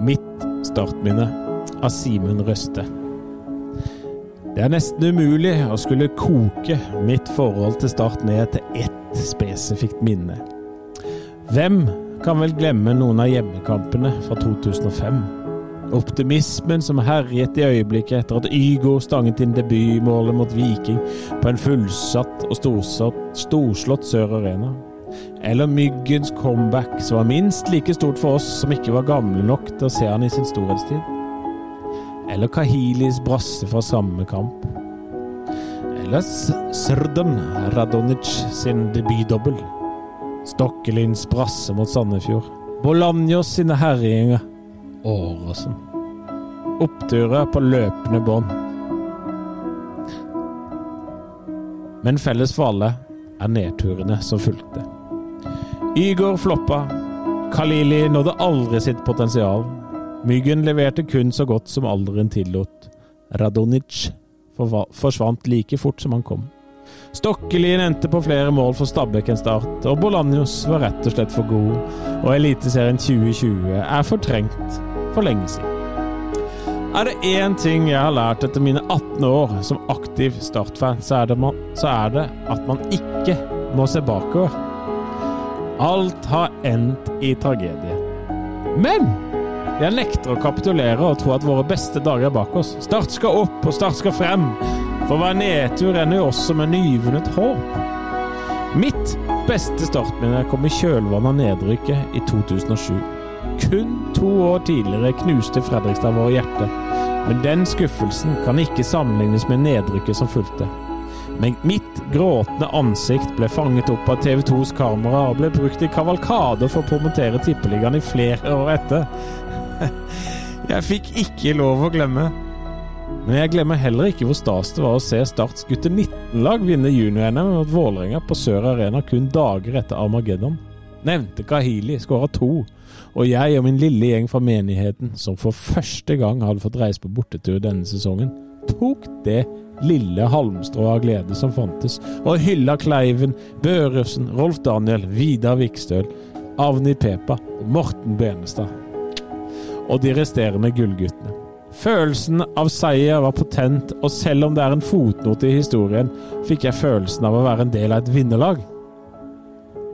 Mitt startminne av Simen Røste. Det er nesten umulig å skulle koke mitt forhold til Start ned til ett spesifikt minne. Hvem kan vel glemme noen av hjemmekampene fra 2005? Optimismen som herjet i øyeblikket etter at Ygo stanget inn debutmålet mot Viking på en fullsatt og storslått Sør Arena. Eller Myggens comeback, som var minst like stort for oss som ikke var gamle nok til å se han i sin storhetstid. Eller Kahilis brasse fra samme kamp. Eller Srdan Radonic sin debutdobbel. Stokkelins brasse mot Sandefjord. Bolanjos sine herjinger. Åråsen. Oppturer på løpende bånd. Men felles for alle er nedturene som fulgte. Ygor floppa. Khalili nådde aldri sitt potensial. Myggen leverte kun så godt som alderen tillot. Radonic forsvant like fort som han kom. Stokkelien endte på flere mål for Stabæk enn Start, og Bolanjos var rett og slett for god, og Eliteserien 2020 er fortrengt for lenge siden. Er det én ting jeg har lært etter mine 18 år som aktiv Start-fan, så, så, er det at man ikke må se bakover. Alt har endt i tragedie. Men jeg nekter å kapitulere og tro at våre beste dager er bak oss. Start skal opp, og Start skal frem. For hver nedtur ender jo også med nyvunnet håp. Mitt beste startminne kom i kjølvannet av nedrykket i 2007. Kun to år tidligere knuste Fredrikstad våre hjerter, men den skuffelsen kan ikke sammenlignes med nedrykket som fulgte. Men mitt gråtende ansikt ble fanget opp av TV 2s kamera og ble brukt i kavalkader for å promotere Tippeligaen i flere år etter. Jeg fikk ikke lov å glemme. Men jeg glemmer heller ikke hvor stas det var å se Starts gutter 19-lag vinne junior-NM mot Vålerenga på Sør Arena kun dager etter Armageddon. Nevnte Kahili skåra to, og jeg og min lille gjeng fra menigheten, som for første gang hadde fått reise på bortetur denne sesongen, tok det lille halmstrå av glede som fantes, og hylla Kleiven, Børufsen, Rolf Daniel, Vidar Vikstøl, Avni Pepa og Morten Benestad. Og de resterende gullguttene. Følelsen av seier var potent, og selv om det er en fotnote i historien, fikk jeg følelsen av å være en del av et vinnerlag.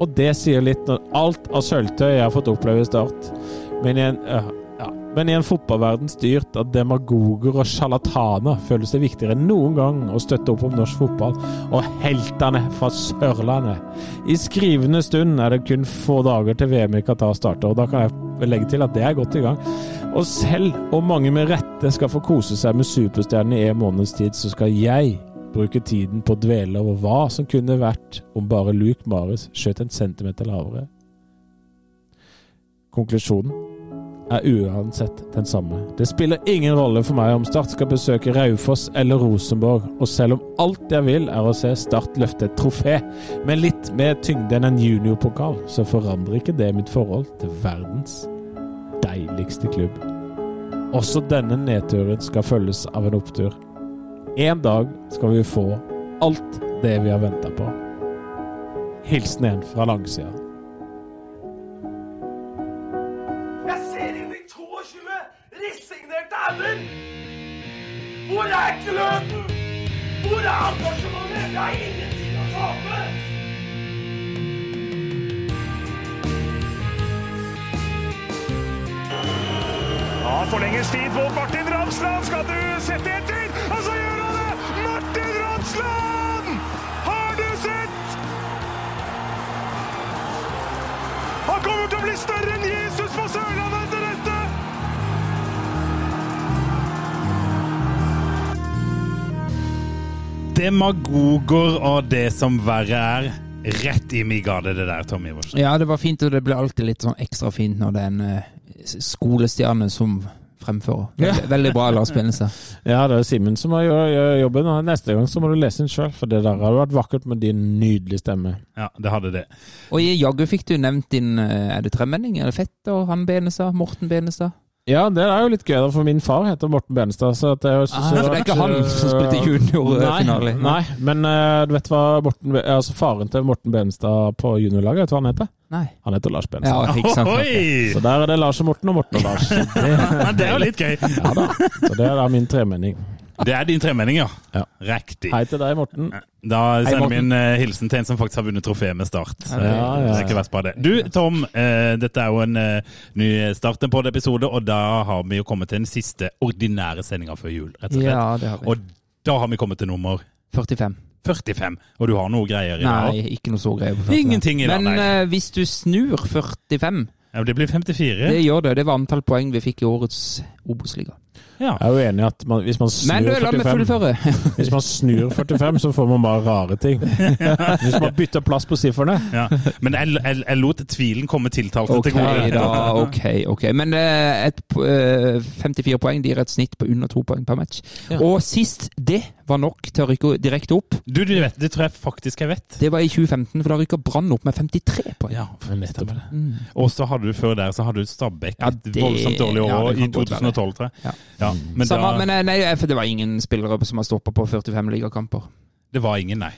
Og det sier litt når alt av sølvtøy jeg har fått oppleve i Start. Men ja, men i en fotballverden styrt av demagoger og sjarlataner føles det viktigere enn noen gang å støtte opp om norsk fotball og heltene fra Sørlandet. I skrivende stund er det kun få dager til VM i Qatar starter, og da kan jeg legge til at det er godt i gang. Og selv om mange med rette skal få kose seg med superstjernene i en måneds tid, så skal jeg bruke tiden på å dvele over hva som kunne vært om bare Luke Maris skjøt en centimeter lavere. Konklusjonen er uansett den samme. Det spiller ingen rolle for meg om Start skal besøke Raufoss eller Rosenborg, og selv om alt jeg vil er å se Start løfte et trofé med litt mer tyngde enn en juniorpokal, så forandrer ikke det mitt forhold til verdens deiligste klubb. Også denne nedturen skal følges av en opptur. En dag skal vi få alt det vi har venta på. Hilsen en fra langsida. Damer! Hvor er gløden? Hvor er engasjementet? Jeg har ingenting å tape! Ja, forlenges tid på Martin Ramsland. Skal du sette etter? Og så gjør han det! Martin Ramsland! Har du sett? Han kommer til å bli større enn Jesus på Sørlandet Demagoger og det som verre er. Rett i mi gade, det der, Tommy Iversen. Ja, det var fint, og det blir alltid litt sånn ekstra fint når det er en uh, skolestjerne som fremfører. Veldig, ja. veldig bra Benestad. ja, det er Simen som må gjøre jobben. og Neste gang så må du lese den sjøl, for det der hadde vært vakkert med din nydelige stemme. Ja, det hadde det. Og jaggu fikk du nevnt din Er det tremenning Fett og han Benestad? Morten Benestad? Ja, det er jo litt gøy, da, for min far heter Morten Benestad. Så det er så, Ah, det er ikke han som spilte juniorfinale? Nei, nei, men uh, du vet hva Morten, altså faren til Morten Benestad på juniorlaget, vet du hva han heter? Nei. Han heter Lars Ja, ikke sant. Så der er det Lars og Morten og Morten og Lars. Det, Men det er jo litt gøy. ja da. Så det er da min tremenning. Det er din tremenning, ja. Ja. Riktig. Hei til deg, Morten. Da sender vi en uh, hilsen til en som faktisk har vunnet trofé med Start. Ja, ja, ja. Det er ikke verst bare det. Du, Tom. Uh, dette er jo en uh, ny start på en episode, og da har vi jo kommet til den siste ordinære sendinga før jul, rett og slett. Ja, det har vi. Og da har vi kommet til nummer 45. 45. Og du har noe greier i dag? Nei, ikke noe så greier på 45. Ingenting i dag, Men eh, hvis du snur 45, Ja, det blir 54. det gjør det. Det var antall poeng vi fikk i årets Obos-liga. Ja. Jeg er jo enig i at man, hvis man Men du, snur 45. Hvis man snur 45, så får man bare rare ting. Hvis man bytter plass på sifferne Ja. Men jeg, jeg, jeg lot tvilen komme tiltalte Ok, til gode. da. Ok, ok. Men eh, et, eh, 54 poeng de gir et snitt på under to poeng per match. Ja. Og sist det var nok til å rykke direkte opp, Du, du vet, det tror jeg faktisk jeg vet. det var i 2015, for da rykka Brann opp med 53 poeng. Ja, nettopp det. Mm. Og så hadde du før der så hadde du Stabæk Ja, et voldsomt dårlig år ja, i kan godt være. 2012, tror jeg. Ja. Ja, men Samme, da, men eh, nei, for det var ingen spillere som har stoppa på 45 ligakamper. Det var ingen, nei.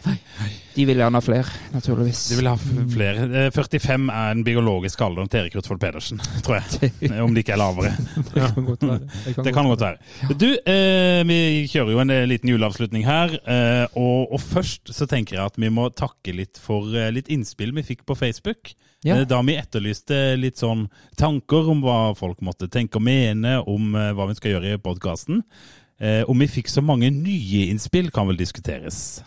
De vil gjerne ha flere, naturligvis. De vil ha flere. Eh, 45 er den biologiske alderen til Erik Rutvold Pedersen, tror jeg. Eh, Om det ikke er lavere. Det kan godt være. Det kan godt være. Du, eh, vi kjører jo en eh, liten juleavslutning her. Eh, og, og først så tenker jeg at vi må takke litt for eh, litt innspill vi fikk på Facebook. Ja. Eh, Da vi etterlyste litt sånn tanker om hva folk måtte tenke og mene om eh, hva vi skal gjøre i podkasten. Eh, om vi fikk så mange nye innspill, kan vel diskuteres.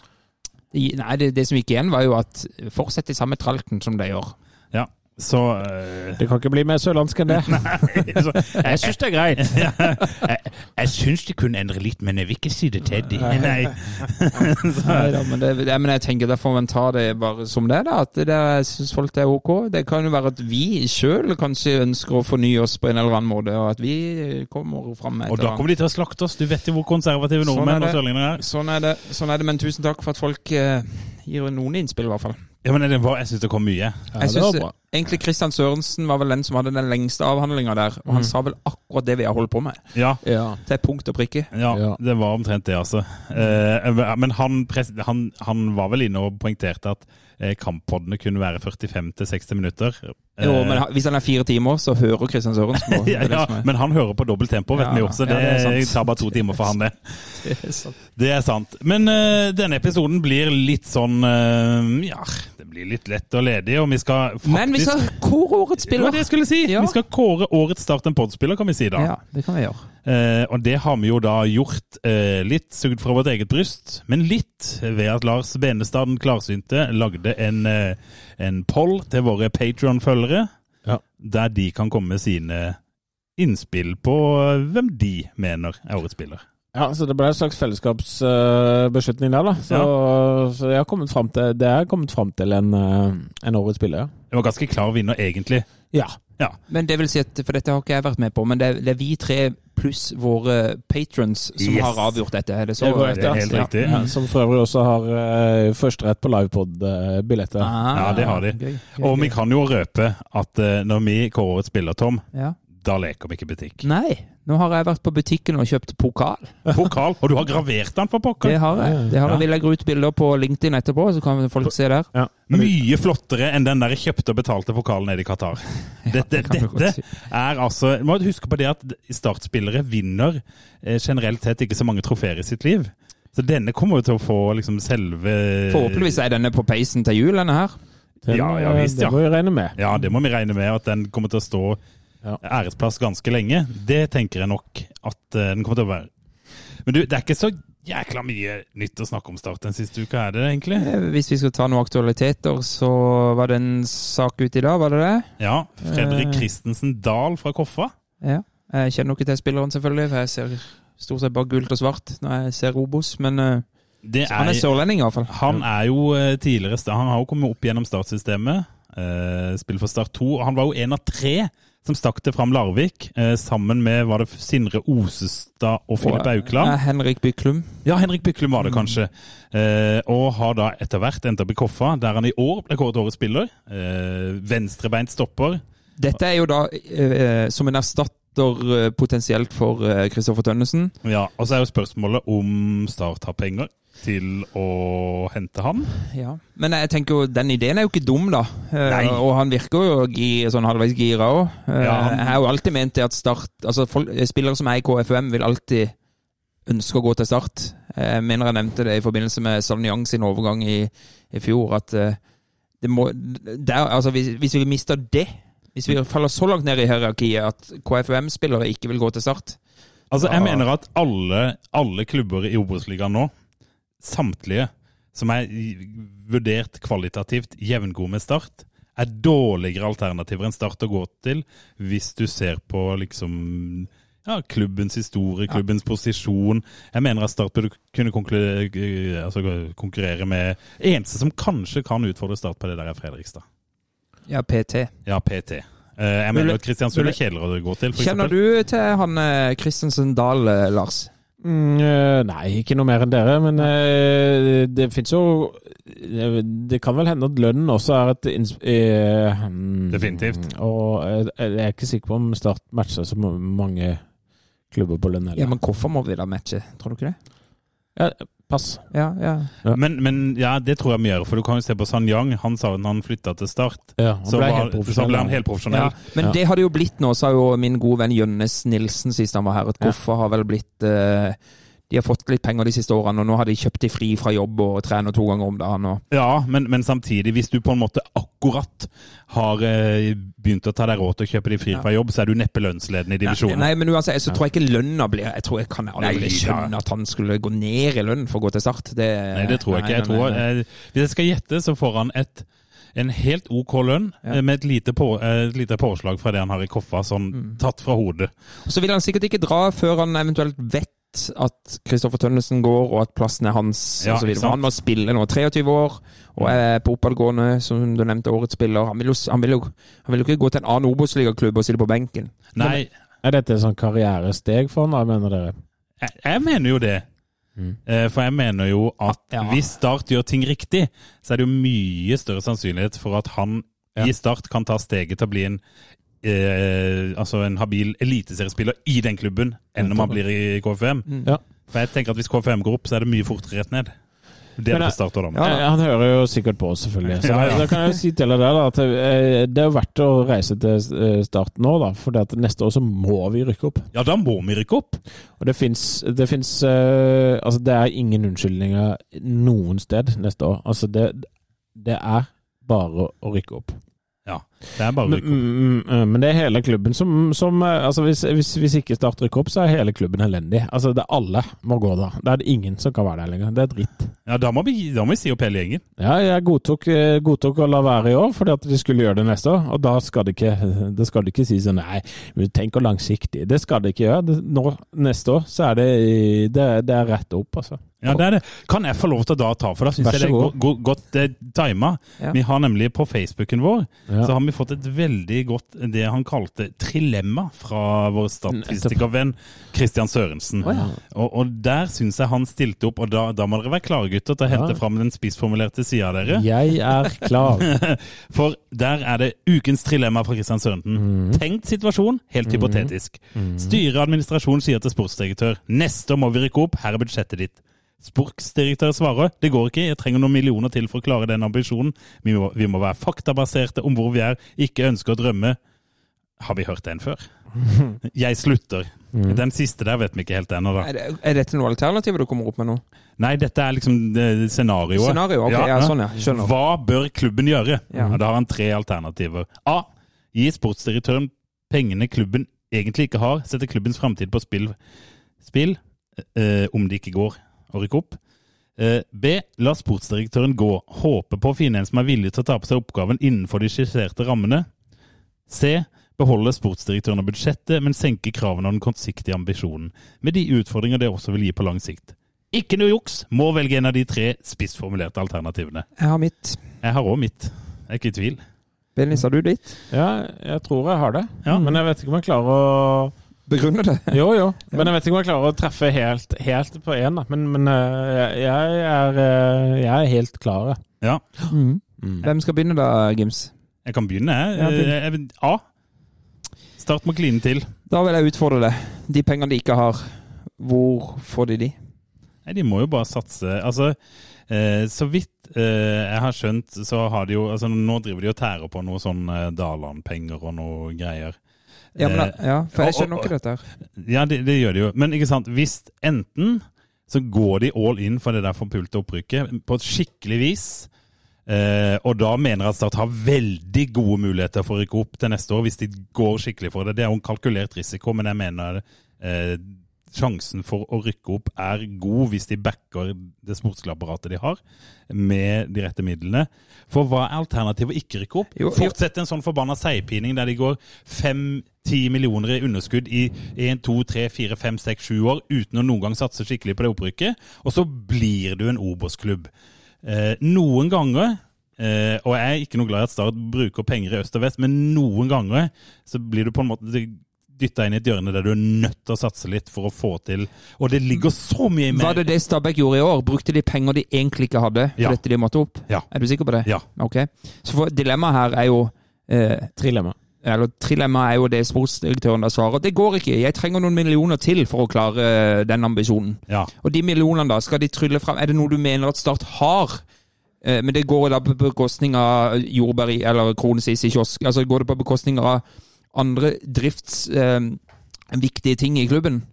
Nei, det, det som gikk igjen, var jo at fortsett i samme tralten som de gjør. Ja, så uh, Det kan ikke bli mer sørlandsk enn det. så, Jeg syns det er greit. jeg, jeg syns de kunne endre litt, men jeg vil ikke si det til de. Nei. da, men, det, det, men jeg tenker da får man ta det bare som det, da. At det, jeg syns folk det er ok. Det kan jo være at vi sjøl kanskje ønsker å fornye oss på en eller annen måte, og at vi kommer fram med et Og da kommer de til å slakte oss. Du vet jo hvor konservative Sånn nordmenn sånn og sørlendinger er. Sånn er det. Sånn er det, men tusen takk for at folk uh, gir noen innspill, i hvert fall. Ja, men det var, Jeg syns det kom mye. Ja, jeg det var synes bra. egentlig Kristian Sørensen var vel den som hadde den lengste avhandlinga der, og han sa vel akkurat det vi har holdt på med. Ja, Ja. Til punkt og prikke. ja, Ja. det var omtrent det, altså. Eh, men han, han, han var vel inne og poengterte at kamppoddene kunne være 45-60 minutter. Eh, Jo, men hvis han er fire timer, så hører Kristian Sørensen på. Ja, ja, men han hører på dobbelt tempo, vet Ja, vi også. Det, ja, det tar bare to timer for han, det. det er sant. Det er sant. Men uh, denne episoden blir litt sånn uh, Ja, blir litt lett og ledig, og vi skal faktisk Men vi skal kåre årets Det var spiller! det jeg skulle si! Ja. Vi skal kåre årets Start en pod-spiller, kan vi si da. Ja, det kan vi gjøre. Eh, og det har vi jo da gjort eh, litt sugd fra vårt eget bryst, men litt ved at Lars Benestad den klarsynte lagde en, eh, en poll til våre Patron-følgere, Ja. der de kan komme med sine innspill på eh, hvem de mener er årets spiller. Ja, så det ble en slags fellesskapsbeslutning der, da. Så, så jeg har kommet fram til, det er kommet fram til en, eh, en årets spiller, ja. Det var ganske klar vinner, egentlig. Ja. Ja. Men det vil si at, for dette har ikke jeg vært med på, men det er, det er vi tre pluss våre patrons som Yes. har avgjort dette. Er det så? Det Det er helt ja. riktig. Ja, som for øvrig også har uh, førsterett på livepod-billetter. Ah, Ja, det har de. gøy, gøy, Og vi kan jo røpe at uh, når vi kårer et spiller, Tom, ja. Da leker vi ikke butikk. Nei, nå har jeg vært på butikken og kjøpt pokal. Pokal! Og du har gravert den for pokker! Det har jeg. Det har Ja. jeg. Vi legger ut bilder på LinkedIn etterpå, så kan folk se der. Ja. Mye flottere enn den der kjøpte og betalte pokalen nede i Qatar. Dette, det du godt dette er altså må huske på det at startspillere vinner eh, generelt sett ikke så mange trofeer i sitt liv. Så denne kommer jo til å få liksom selve Forhåpentligvis er denne på peisen til jul, denne her. Den, Ja, ja, visst, ja. det må vi regne med. Ja, det må vi regne med at den kommer til å stå Ja. æresplass ganske lenge. Det tenker jeg nok at eh, den kommer til å være. Men du, det er ikke så jækla mye nytt å snakke om Start den siste uka, er det det egentlig? Eh, Hvis vi skal ta noen aktualiteter, så var det en sak ute i dag, var det det? Ja. Fredrik Eh. Christensen Dahl fra Koffa. Ja. Jeg kjenner ikke til spilleren, selvfølgelig, for jeg ser stort sett bare gult og svart når jeg ser Obos, men eh, Det han er sørlending fall. Han er jo eh, tidligere Han har jo kommet opp gjennom startsystemet. Spiller for Start 2. Og han var jo en av tre som stakk til fram Larvik, eh, sammen med var det Sindre Osestad og Filip Eh, Aukland. Henrik Byklum. Ja, Henrik Byklum var det kanskje. Eh, og har da etter hvert endt opp i Koffa, der han i år ble kåret årets spiller. Eh, venstrebeint stopper. Dette er jo da eh, som en erstatter eh, potensielt for Kristoffer Tønnesen. Ja, og så er jo spørsmålet om Start har penger til å hente han. Ja, Men jeg tenker jo, den ideen er jo ikke dum, da. Eh, Nei. Og han virker jo gir, sånn halvveis gira òg. Ja, han- Jeg har jo alltid ment det at Start Altså folk, spillere som er i KFUM, vil alltid ønske å gå til Start. Jeg mener jeg nevnte det i forbindelse med Salniang sin overgang i, i fjor, at eh, det må der, altså hvis, hvis vi mister det hvis vi faller så langt ned i hierarkiet at KFUM-spillere ikke vil gå til Start Altså, jeg mener at alle, alle klubber i Obos-ligaen nå, samtlige som er vurdert kvalitativt jevngode med Start, er dårligere alternativer enn Start å gå til hvis du ser på liksom ja, klubbens historie, klubbens posisjon. Jeg mener at Start burde kunne konkurrere, altså konkurrere med Eneste som kanskje kan utfordre Start på det der, er Fredrikstad. Ja, PT. Ja, PT. Eh, Jeg mener at Kristiansund er kjedeligere å gå til, for Kjenner du til han eh, Christensen Dahl, eh, Lars? Mm, eh, nei, ikke noe mer enn dere, men eh, det fins jo det, det kan vel hende at lønnen også er et inns- eh, mm, Definitivt. Og eh, jeg er ikke sikker på om Start matcher så mange klubber på lønn heller. Ja, men hvorfor må vi da matche? Tror du ikke det? Ja, pass. Ja, ja. Men, men ja, det tror jeg vi gjør. For du kan jo se på San Yang. Han sa når han flytta til Start, Ja, han så, ble var, så ble han helt profesjonell. ja. Men Ja. det har det jo blitt nå, sa jo min gode venn Jønnes Nilsen sist han var her, at Ja. Har vel blitt eh, De har fått litt penger de siste årene, og nå har de kjøpt de fri fra jobb og trener to ganger om dagen. Og, Ja, men, men samtidig, hvis du på en måte akkurat har eh, begynt å ta deg råd til å kjøpe de fri fra jobb, så er du neppe lønnsledende i divisjonen. Nei, men uansett, så tror jeg ikke lønna blir Jeg tror jeg kan aldri Nei, skjønne at han skulle gå ned i lønn for å gå til Start. Det, Nei, det tror jeg ikke. Jeg tror, nei, nei. eh, hvis jeg skal gjette, så får han et en helt OK lønn Ja. eh, med et lite, på, eh, et lite påslag fra det han har i koffa, sånn Mm. tatt fra hodet. Og Så vil han sikkert ikke dra før han eventuelt vet at Kristoffer Tønnesen går, og at plassen er hans. Ja, og så videre. ikke sant? han må spille nå, 23 år, og er på oppadgående, som du nevnte, årets spiller. Han vil jo, han vil jo, han vil jo ikke gå til en annen Obos-ligaklubb og sitte på benken. Nei, Er dette et sånn karrieresteg for han, da, mener dere? jeg, jeg mener jo det. Mm. Eh, For jeg mener jo at Ja. hvis Start gjør ting riktig, så er det jo mye større sannsynlighet for at han Ja. i Start kan ta steget til å bli en eh, altså en habil eliteseriespiller i den klubben, enn om han blir i KFM. Ja. For jeg tenker at hvis KFM går opp, så er det mye fortere rett ned. Det er det for da. Ja, Han hører jo sikkert på oss, selvfølgelig. Så Ja, ja. da kan jeg jo si til deg der, da, at eh, det er verdt å reise til eh, Start nå, da. For det at neste år så må vi rykke opp. Ja, da må vi rykke opp. Og det fins det finnes, eh, Altså, det er ingen unnskyldninger noen sted neste år. Altså, det, det er bare å rykke opp. Ja, det er bare Men, rykke opp. mm, mm, men det er hele klubben som, som eh, altså hvis, hvis, hvis ikke Start rykker opp, så er hele klubben elendig. Altså, det alle må gå da. Det er det ingen som kan være der lenger. Det er dritt. Ja, da må vi, da må vi si opp hele gjengen. Ja, jeg godtok, eh, godtok å la være i år, fordi at de skulle gjøre det neste år. Og da skal det ikke, det skal det ikke si sånn nei, tenk å langsiktig. Det skal det ikke gjøre. Nå, neste år så er det, det, det er rett opp, altså. Ja, det er det. Kan jeg få lov til å da ta, for da syns jeg det er godt go go godt eh, tima. Ja. Vi har nemlig på Facebooken vår Ja. så har vi fått et veldig godt det han kalte trilemma fra vår statistikervenn Christian Sørensen. Oh, ja. og, og der syns jeg han stilte opp, og da, da må dere være klare, gutter, til å hente Ja. fram den spissformulerte sida av dere. Jeg er klar. For der er det ukens trilemma fra Christian Sørensen. Mm. Tenkt situasjon, helt hypotetisk. Styre og administrasjon sier til sportsdirektør neste må vi rykke opp, her er budsjettet ditt. Sportsdirektør svarer det går ikke, jeg trenger noen millioner til for å klare den ambisjonen. Vi må, vi må være faktabaserte om hvor vi er, ikke ønske å drømme. Har vi hørt den før? Jeg slutter. Mm. Den siste der vet vi ikke helt ennå, da. Er, det, er dette noe alternativ du kommer opp med nå? Nei, dette er liksom scenarioet. Scenario, okay, ja, sånn, ja. Skjønner. Hva bør klubben gjøre? Ja. Ja. Da har han tre alternativer. A. Gi sportsdirektøren pengene klubben egentlig ikke har. Sette klubbens framtid på spill, spill eh, om det ikke går å rykke opp. Eh, B. La sportsdirektøren gå. Håpe på å finne en som er villig til å ta på seg oppgaven innenfor de skisserte rammene. C. Beholde sportsdirektøren og budsjettet, men senke kravene og den kortsiktige ambisjonen. Med de utfordringer det også vil gi på lang sikt. Ikke noe juks! Må velge en av de tre spissformulerte alternativene. Jeg har mitt. Jeg har òg mitt. Jeg er ikke i tvil. Bennis, har du ditt? Ja, jeg tror jeg har det. Ja. Men jeg vet ikke om jeg klarer å Begrunne det. Jo, jo. Men jeg vet ikke om jeg klarer å treffe helt, helt på én. Men, men eh, jeg, er, eh, jeg er helt klar. Ja, Mm. Hvem skal begynne da, Gims? jeg kan begynne. jeg. Ja, A. Start må kline til. Da vil jeg utfordre deg. De pengene de ikke har, hvor får de de? Nei, de må jo bare satse. Altså, eh, så vidt eh, jeg har skjønt, så har de jo altså Nå driver de og tærer på noe sånn eh, Daland-penger og noe greier. Ja, men, Eh, ja, for jeg skjønner ikke dette her. Ja, det, det gjør de jo. Men ikke sant, hvis enten så går de all in for det der forpulte opprykket på et skikkelig vis, eh, og da mener jeg at Start har veldig gode muligheter for å rykke opp til neste år, hvis de går skikkelig for det. Det er jo en kalkulert risiko, men jeg mener eh, sjansen for å rykke opp er god hvis de backer det sportslige apparatet de har, med de rette midlene. For hva er alternativet å ikke rykke opp? Jo. Fortsette en sånn forbanna seigpining der de går fem-ti millioner i underskudd i 1, 2, 3, 4, 5, 6, 7 år uten å noen gang satse skikkelig på det opprykket, og så blir du en Obos-klubb. Eh, noen ganger Eh, og jeg er ikke noe glad i at Start bruker penger i øst og vest, men noen ganger så blir du på en måte dytta inn i et hjørne der du er nødt til å satse litt for å få til Og det ligger så mye mer Var det det Stabæk gjorde i år? Brukte de penger de egentlig ikke hadde, for Ja. dette de måtte opp? Ja. Er du sikker på det? Ja. Ok. Så dilemmaet her er jo eh, Trilemma. eller trilemma er jo det sportsdirektøren da svarer. Det går ikke. Jeg trenger noen millioner til for å klare eh, den ambisjonen. Ja. Og de millionene, da, skal de trylle fram? Er det noe du mener at Start har? Eh, men det går da på bekostning av jordbær eller kronesis i kiosk. Altså går det på bekostning av andre driftsviktige eh, ting i klubben?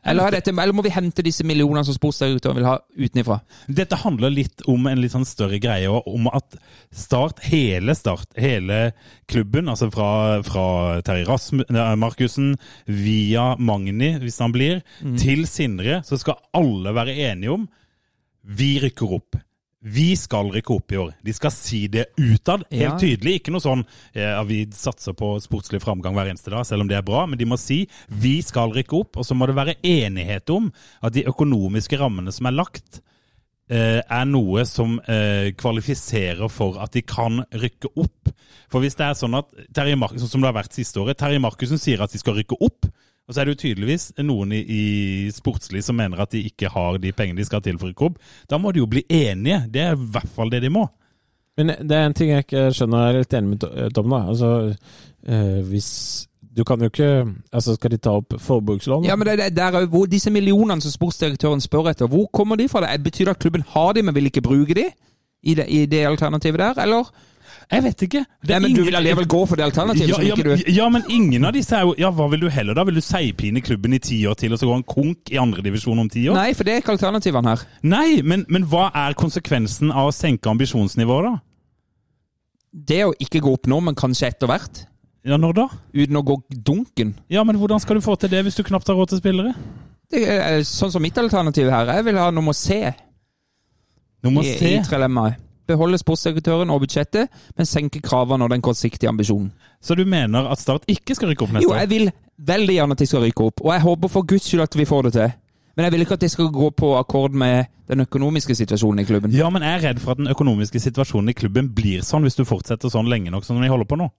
Eller, er dette, eller må vi hente disse millionene som sportsdirektøren vil ha utenifra? Dette handler litt om en litt sånn større greie, om at Start, hele Start, hele klubben, altså fra, fra Terje Rasmu- Markussen via Magni, hvis han blir, til Sindre, så skal alle være enige om vi rykker opp. Vi skal rykke opp i år. De skal si det utad, helt Ja. tydelig. Ikke noe sånn eh, vi satser på sportslig framgang hver eneste dag, selv om det er bra. Men de må si vi skal rykke opp, og så må det være enighet om at de økonomiske rammene som er lagt, eh, er noe som eh, kvalifiserer for at de kan rykke opp. For hvis det er sånn at Terje som det har vært siste året, Terje Markussen sier at de skal rykke opp, og så er det jo tydeligvis noen i, i sportslig som mener at de ikke har de pengene de skal til for å rykke. Da må de jo bli enige. Det er i hvert fall det de må. Men det er en ting jeg ikke skjønner, jeg er litt enig med Tom. da. Altså, eh, hvis Du kan jo ikke Altså, skal de ta opp forbrukslån? Ja, men det, det, der er jo hvor disse millionene som sportsdirektøren spør etter, hvor kommer de fra? Det betyr det at klubben har de, men vil ikke bruke de? I det, i det alternativet der, eller? Jeg vet ikke. Nei, men men du vil allikevel gå for det alternativet, ja, ja, du ja, men ingen av disse er jo Ja, hva vil du heller da? Vil du seigpine klubben i ti år til, og så gå en konk i andredivisjon om ti år? Nei, for det er ikke alternativene her. Nei, men, men hva er konsekvensen av å senke ambisjonsnivået, da? Det å ikke gå opp nå, men kanskje etter hvert, Ja, når da? uten å gå dunken Ja, men hvordan skal du få til det hvis du knapt har råd til spillere? det er Sånn som mitt alternativ her. Jeg vil ha nummer C Nummer i, C. i trilemmaet. Beholde sportsdirektøren og budsjettet, men senke kravene og den kortsiktige ambisjonen. Så du mener at Start ikke skal rykke opp neste år? Jo, jeg vil veldig gjerne at de skal rykke opp, og jeg håper for guds skyld at vi får det til. Men jeg vil ikke at det skal gå på akkord med den økonomiske situasjonen i klubben. Ja, men jeg er redd for at den økonomiske situasjonen i klubben blir sånn hvis du fortsetter sånn lenge nok som de holder på nå.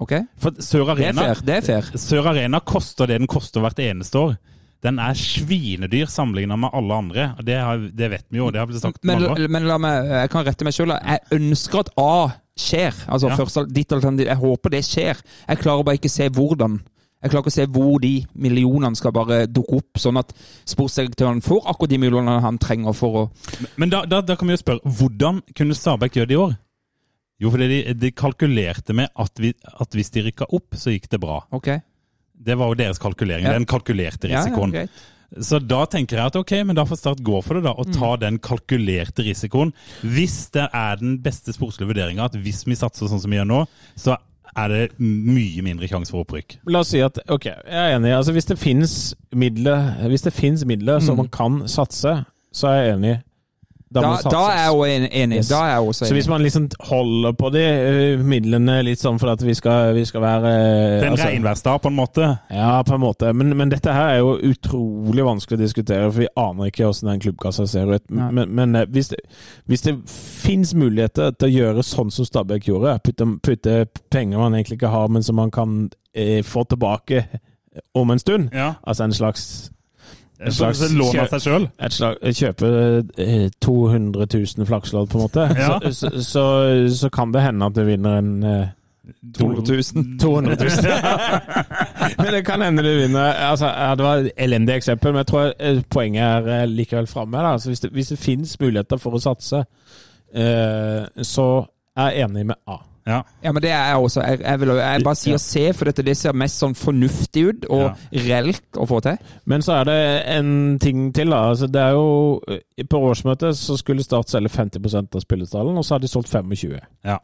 Ok? For Sør Det er fair. Det er fair. Sør Arena koster det den koster hvert eneste år. Den er svinedyr sammenlignet med alle andre. Det, har, det vet vi jo, det har blitt sagt Men, men la meg, jeg kan rette meg sjøl. Jeg ønsker at A skjer. Altså Ja. først, ditt alternativ. Jeg håper det skjer. Jeg klarer bare ikke se hvordan. Jeg klarer ikke å se hvor de millionene skal bare dukke opp, sånn at sportsdirektøren får akkurat de millionene han trenger for å Men da, da, da kan vi jo spørre, hvordan kunne Stabæk gjøre det i år? Jo, fordi de, de kalkulerte med at, vi, at hvis de rykka opp, så gikk det bra. Ok. Det var jo deres kalkulering. Ja. Den kalkulerte Ja, ja, risikoen. Så da tenker jeg at ok, men da får Start gå for det, da. Og Mm. ta den kalkulerte risikoen. Hvis det er den beste sportslige vurderinga at hvis vi satser sånn som vi gjør nå, så er det mye mindre sjanse for opprykk. La oss si at Ok, jeg er enig. Altså, hvis det finnes midler, hvis det midler mm. som man kan satse, så er jeg enig. Da, Da, da er jeg jo enig. Yes. Da er jeg også enig. Så hvis man liksom holder på de eh, midlene litt sånn for at vi skal, vi skal være eh, Det er en altså- regnværsdag, på en måte. Ja, på en måte. Men, men dette her er jo utrolig vanskelig å diskutere, for vi aner ikke hvordan den klubbkassa ser ut. Nei. Men, men eh, hvis, det, hvis det finnes muligheter til å gjøre sånn som Stabæk gjorde, putte, putte penger man egentlig ikke har, men som man kan eh, få tilbake om en stund, Ja. altså en slags en slags lån av seg sjøl. kjøpe eh, 200 000 flakslodd, på en måte, Ja. så, så, så, så kan det hende at du vinner en eh, 200 000. 200 000. men det kan hende du vinner. Altså, ja, det var et elendig eksempel, men jeg tror eh, poenget er eh, likevel framme. Altså, hvis, det, hvis det finnes muligheter for å satse, eh, så er jeg enig med A. Ja. Ja, men det er jeg også. Jeg, jeg, vil, jeg bare sier se for dette, det ser mest sånn fornuftig ut og reelt å få til. Men så er det en ting til. da. Altså, det er jo, eh, På årsmøtet så skulle Start selge 50% av spillestallen, og så har de solgt 25 Ja.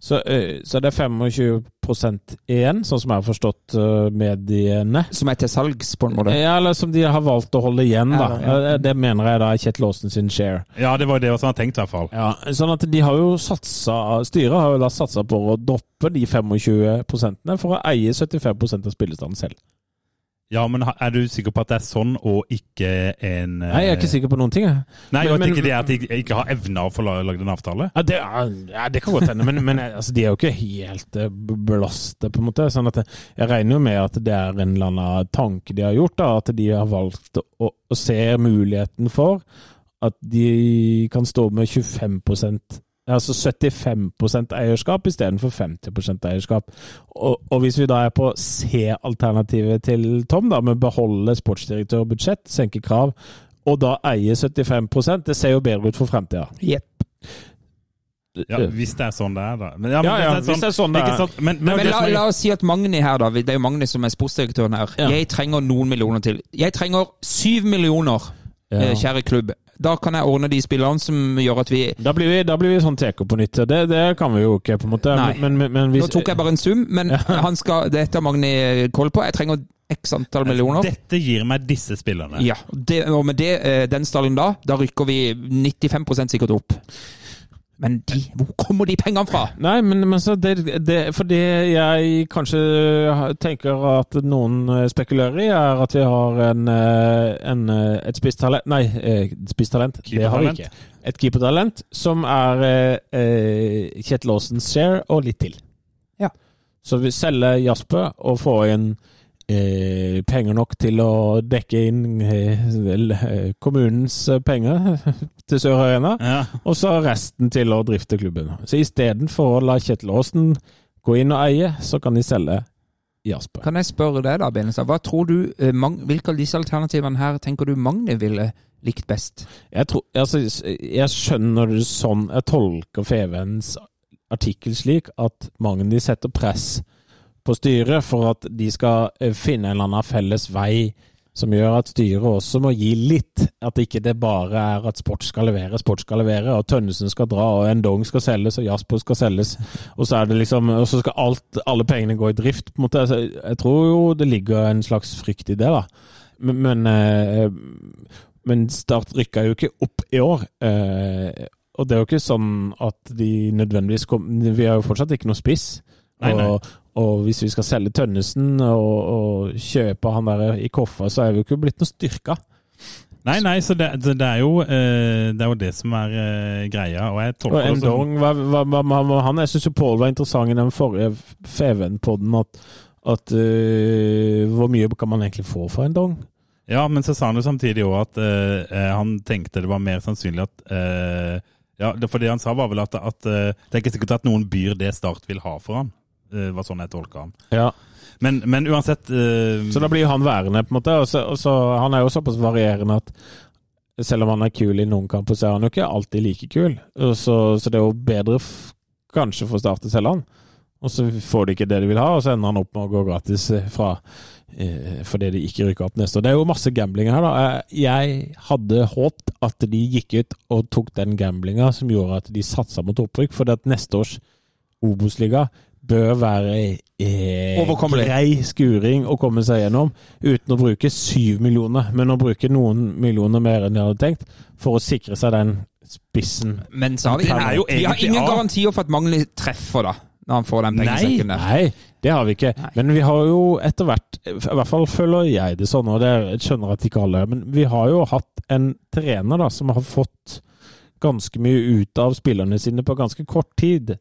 Så, eh, så det er 25 igjen, sånn som jeg har forstått eh, mediene. Som er til salgs, på en måte. Ja, eller som de har valgt å holde igjen, da. Ja, ja. Eh, Det mener jeg da er Kjetil Aasen sin share. ja, det var jo det som hadde tenkt, i hvert fall. Ja, sånn at de har jo satsa Styret har jo da satsa på å droppe de 25 for å eie 75% av spillestanden selv. Ja, men er du sikker på at det er sånn, og ikke en eh, Nei, jeg er ikke sikker på noen ting, jeg. Nei, Men- og at men- det at de ikke har evna å få la- lagd en avtale? Ja, det, ja, det kan godt hende, men, men altså, de er jo ikke helt eh, belastet, på en måte. Sånn at jeg, jeg regner jo med at det er en eller annen tanke de har gjort, da, at de har valgt å, å se muligheten for at de kan stå med 25 Altså 75% eierskap istedenfor 50% eierskap. Og, og hvis vi da er på C-alternativet til Tom, da, med beholde sportsdirektør og budsjett, senke krav, og da eie 75% det ser jo bedre ut for fremtida. Jepp. Ja, Hvis det er sånn det er, da. Men, Ja, ja, hvis det er sånn det er. Sånn, Men, men, Men det la, er- la oss si at Magni her, da. Det er jo Magni som er sportsdirektøren her. Ja. Jeg trenger noen millioner til. Jeg trenger syv millioner, Ja. eh, kjære klubb. Da kan jeg ordne de spillerne som gjør at vi Da blir vi, da blir vi sånn TK på nytt. Det, det kan vi jo ikke, på en måte. Nei. Men, men, men hvis, Nå tok jeg bare en sum, men han skal, dette har Magni koll på. Jeg trenger x antall millioner. Dette gir meg disse spillerne. Ja, det, og med det, eh, den stallen da, da rykker vi 95% sikkert opp. Men de, hvor kommer de pengene fra? Nei, men, men så det, det, For det jeg kanskje tenker at noen eh, spekulerer i, er at vi har en, eh, en, eh, et spisstalent Nei, spisstalent. Det har vi ikke. Et keepertalent som er eh, Kjetil Aasens share og litt til. Ja. Så vi selger Jasper og får inn penger nok til å dekke inn eh, vel, eh, kommunens eh, penger til Sør Arena. Ja. Og så resten til å drifte klubben. Så istedenfor å la Kjetil Aasen gå inn og eie, så kan de selge Jasper. Kan jeg spørre deg da, Benestad, hva tror du, eh, Mag hvilke av disse alternativene her tenker du Magne ville likt best? Jeg, tror, altså, jeg skjønner det sånn Jeg tolker Fevens artikkel slik at Magne setter press på styret for at de skal eh, finne en eller annen felles vei som gjør at styret også må gi litt. At ikke det bare er at sport skal levere, sport skal levere, og Tønnesen skal dra, og Endong skal selges, og Jasper skal selges. Og så er det liksom, og så skal alt, alle pengene gå i drift. på en måte. Jeg tror jo det ligger en slags frykt i det, da. Men, men, eh, Start rykka jo ikke opp i år. Eh, og det er jo ikke sånn at de nødvendigvis kom Vi har jo fortsatt ikke noe spiss. Nei, nei. Og, og hvis vi skal selge Tønnesen og, og kjøpe han der i koffer, så er vi jo ikke blitt noe styrka. Nei, nei, så det, det, er jo, eh, det er jo det som er eh, greia. Og jeg Og tolker det som hva, hva, hva, han, Jeg syns jo Pål var interessant i den forrige Feven-podden, at, at uh, Hvor mye kan man egentlig få for en dong? Ja, men så sa han jo samtidig òg at eh, han tenkte det var mer sannsynlig at uh, Ja, for det han sa, var vel at, at det er ikke sikkert at noen byr det Start vil ha for han. Det var sånn jeg tolka han. Ja. Men, men uansett uh... Så da blir han værende, på en måte. Og så, og så, han er jo såpass varierende at selv om han er kul i noen kamper, så er han jo ikke alltid like kul. Så, så det er jo bedre kanskje for Start selv selge han. Og så får de ikke det de vil ha, og så ender han opp med å gå gratis eh, fra eh, fordi de ikke rykker opp neste år. Det er jo masse gambling her, da. Eh, Jeg hadde håpet at de gikk ut og tok den gamblinga som gjorde at de satsa mot opprykk, fordi at neste års Obos-liga bør være eh, Overkommelig. grei skuring å komme seg gjennom, uten å bruke syv millioner, men å bruke noen millioner mer enn de hadde tenkt, for å sikre seg den spissen. Men så har vi, vi har ingen garantier for at Magni treffer, da. Når han får den pengesekken der. Nei, det har vi ikke. Nei. Men vi har jo etter hvert, i hvert fall føler jeg det sånn, og det er- skjønner at ikke alle men vi har jo hatt en trener da, som har fått ganske mye ut av spillerne sine på ganske kort tid.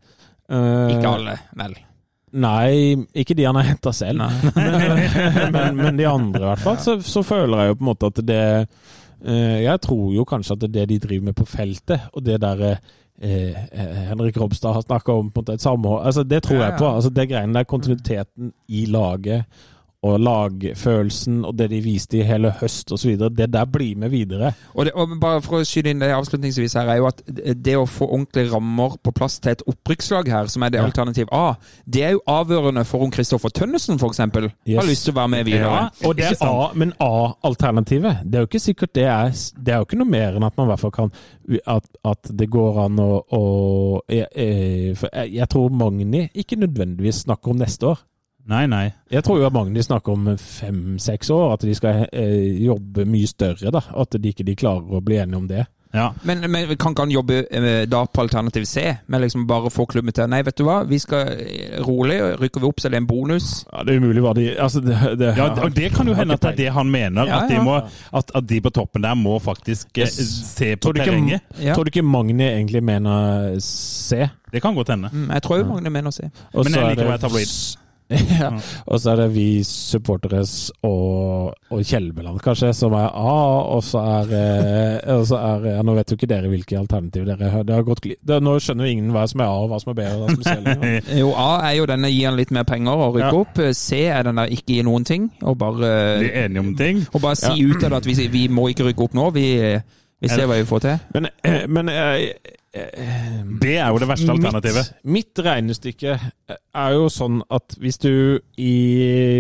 Eh, Ikke alle, vel. Nei, ikke de han har henta selv. Men, men, men de andre, i hvert fall, så, så føler jeg jo på en måte at det eh, Jeg tror jo kanskje at det det de driver med på feltet, og det derre eh, eh, Henrik Robstad har snakka om på en måte et samhold. Altså, det tror jeg på. Altså, det greiene der, kontinuiteten i laget og lagfølelsen og det de viste i hele høst osv., det der blir med videre. Og, det, og bare for å skyte inn det avslutningsvis her, er jo at det å få ordentlige rammer på plass til et opprykkslag her, som er det Ja. alternativ A, det er jo avgjørende for om Kristoffer Tønnesen f.eks. har lyst til å være med videre. Ja, og det er A, men A-alternativet. Det er jo ikke sikkert det er Det er jo ikke noe mer enn at man i hvert fall kan At, at det går an å, å jeg, jeg, for jeg, jeg tror Magni ikke nødvendigvis snakker om neste år. Nei, nei. Jeg tror jo at Magni snakker om fem-seks år, at de skal eh, jobbe mye større. da, At de ikke de klarer å bli enige om det. Ja. Men, men kan ikke han jobbe eh, da på alternativ C, med liksom bare få klubben til Nei, vet du hva, vi skal eh, rolig, rykker vi opp så er det en bonus. Ja, Det er umulig hva de altså det, det, Ja, det, det kan jo hende at det er det han mener. Ja, At, de må, at, at de på toppen der må faktisk eh, se på Tror ikke, terrenget. Ja. tror du ikke Magni egentlig mener C? Det kan godt hende. Mm, jeg tror jo Magni mener C. Og Men så jeg er liker å det- være tabloid. ja. Og så er det vi supporteres og, og Kjelmeland, kanskje, som er A. Og så er, eh, og så er ja, Nå vet jo ikke dere hvilke alternativ dere har. Det har gått, det, nå skjønner jo ingen hva som er A, og hva som er B. og hva som er Jo, A er jo denne gir han litt mer penger og rykke Ja. opp. C er den der ikke gi noen ting, og bare, Bli enige om ting. og bare si ut av det at vi, vi må ikke rykke opp nå. Vi, vi ser hva vi får til. Men, men eh, eh, Det er jo det verste alternativet. Mitt, mitt regnestykke er jo sånn at hvis du, i,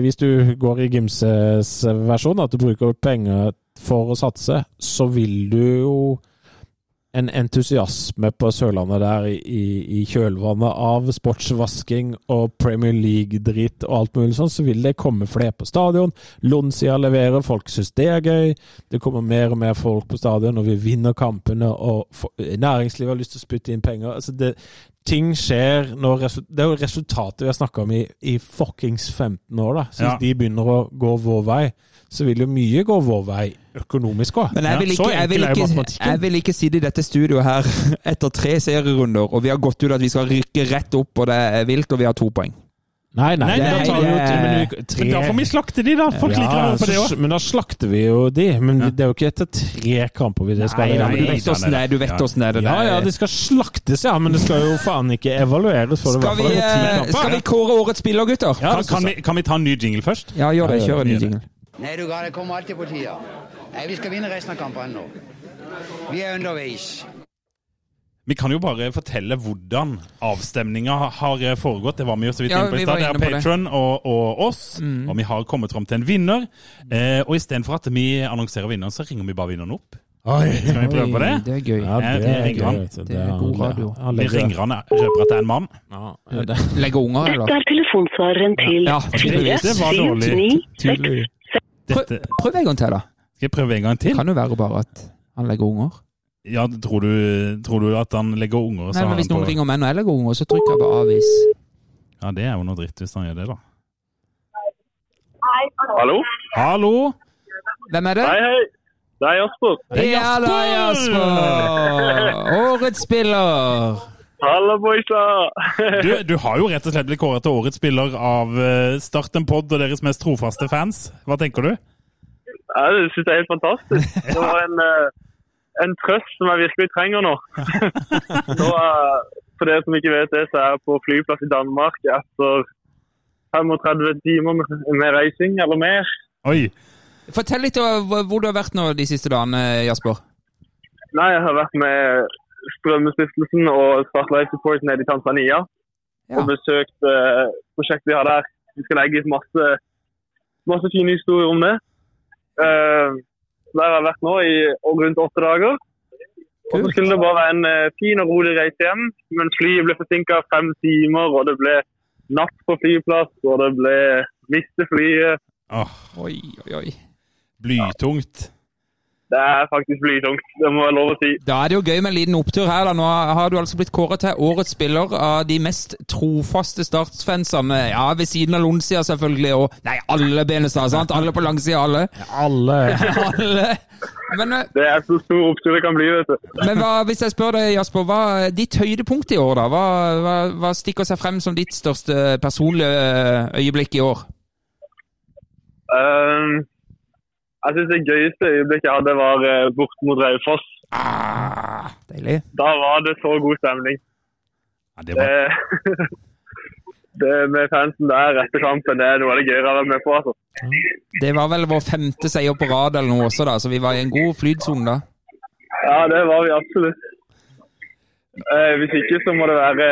hvis du går i Gimses versjon, at du bruker penger for å satse, så vil du jo en entusiasme på Sørlandet der i, i- kjølvannet av sportsvasking og Premier League-dritt og alt mulig sånn, så vil det komme flere på stadion. Lonsia leverer, folk syns det er gøy. Det kommer mer og mer folk på stadion, og vi vinner kampene, og næringslivet har lyst til å spytte inn penger. Altså det, ting skjer når Det er jo resultatet vi har snakka om i, i fuckings 15 år, da. Hvis Ja. de begynner å gå vår vei, så vil jo mye gå vår vei økonomisk òg. Men jeg vil, ikke, jeg, vil ikke, jeg vil ikke sitte i dette studioet her etter tre serierunder, og vi har gått ut at vi skal rykke rett opp, og det er vilt, og vi har to poeng. Nei, nei, Nei, da tar vi jo tre Men da får vi slakte de, da! Folk liker å på det òg. Men da slakter vi jo de. Men det er jo ikke etter tre kamper vi det skal Nei, gjøre. du nei, vet åssen det er. Du vet Ja. åssen det er. Ja, ja, det skal slaktes, ja, men det skal jo faen ikke evalueres. For Skal vi, det eh, skal vi kåre årets spiller, gutter? Ja, Kan, kan, vi, kan vi ta en ny jingle først? Ja, gjør det. Ja, Kjør en ny jingle. Nei, du gal, det kommer alltid på tida. Nei, vi skal vinne resten av kampene nå. Vi er underveis. Vi kan jo bare fortelle hvordan avstemninga har foregått. Det var vi jo så vidt ja, inne på i stad. Det er Patron og, og, oss. Mm. Og vi har kommet fram til en vinner. Eh, og istedenfor at vi annonserer vinneren, så ringer vi bare vinneren opp. Oi, Skal vi prøve på det? Det er gøy. Ja, eh, det, er gøy. Han. det er god radio. Vi ringer han eh, røper at det er en mann. Ja, Legger unger, eller? Dette er telefonsvareren til ja. 4, 7, 9, 6. Prøv, Dette, prøv en gang til, da. skal jeg prøve en gang til? Kan jo være bare at han legger unger. Ja, tror du, tror du at han legger unger? Nei, men Hvis noen på- ringer meg når jeg legger unger, så trykker jeg på avvis. Ja, det er jo noe dritt hvis han gjør det, da. Hallo? Hallo! Hvem er det? Hei, hei. Det er Jasper. Ja da, Jasper! Årets spiller! Halla, boysa! Du, du har jo rett og slett blitt kåret til årets spiller av eh, Start en pod og deres mest trofaste fans. Hva tenker du? Ja, det synes jeg er helt fantastisk. Det var en, eh, en trøst som jeg virkelig trenger nå. Så, eh, for dere som ikke vet det, så er jeg på flyplass i Danmark etter 35 timer med, med reising, eller mer. Oi! Fortell litt om hvor du har vært nå de siste dagene, Jasper. Nei, jeg har vært med Strømmestiftelsen og Spotlight Support nede i Tanzania. Ja. Og besøkt eh, prosjektet vi har der. Vi skal legge ut masse, masse fine historier om det. Uh, der har jeg vært nå i og rundt åtte dager. Og så skulle det bare være en uh, fin og rolig reise hjem, men flyet ble forsinka fem timer, og det ble natt på flyplass, og det ble miste flyet. Oh, Oi, oi, oi. blytungt. Det er faktisk blytungt, det må jeg lov å si. Da er det jo gøy med en liten opptur her. da. Nå har du altså blitt kåret til årets spiller av de mest trofaste Starts-fansene. Ja, ved siden av Lonsia selvfølgelig, og Nei, alle Benestad, sant? Alle på langsida, alle. Alle alle. Men, eh, Det er så stor opptur det kan bli, vet du. men hva, hvis jeg spør deg, Jasper, hva er ditt høydepunkt i år, da? Hva, hva, hva stikker seg frem som ditt største personlige eh, øyeblikk i år? Ehm, jeg synes det gøyeste øyeblikket jeg hadde var uh, bort mot Raufoss. Ah, deilig. Da var det så god stemning. Ja, det var, Det, det med fansen der etter kampen, det er noe av det gøyere å være med på. altså. Det var vel vår femte seier på rad eller noe også, da, så vi var i en god flytsone da. Ja, det var vi absolutt. Eh, hvis ikke så må det være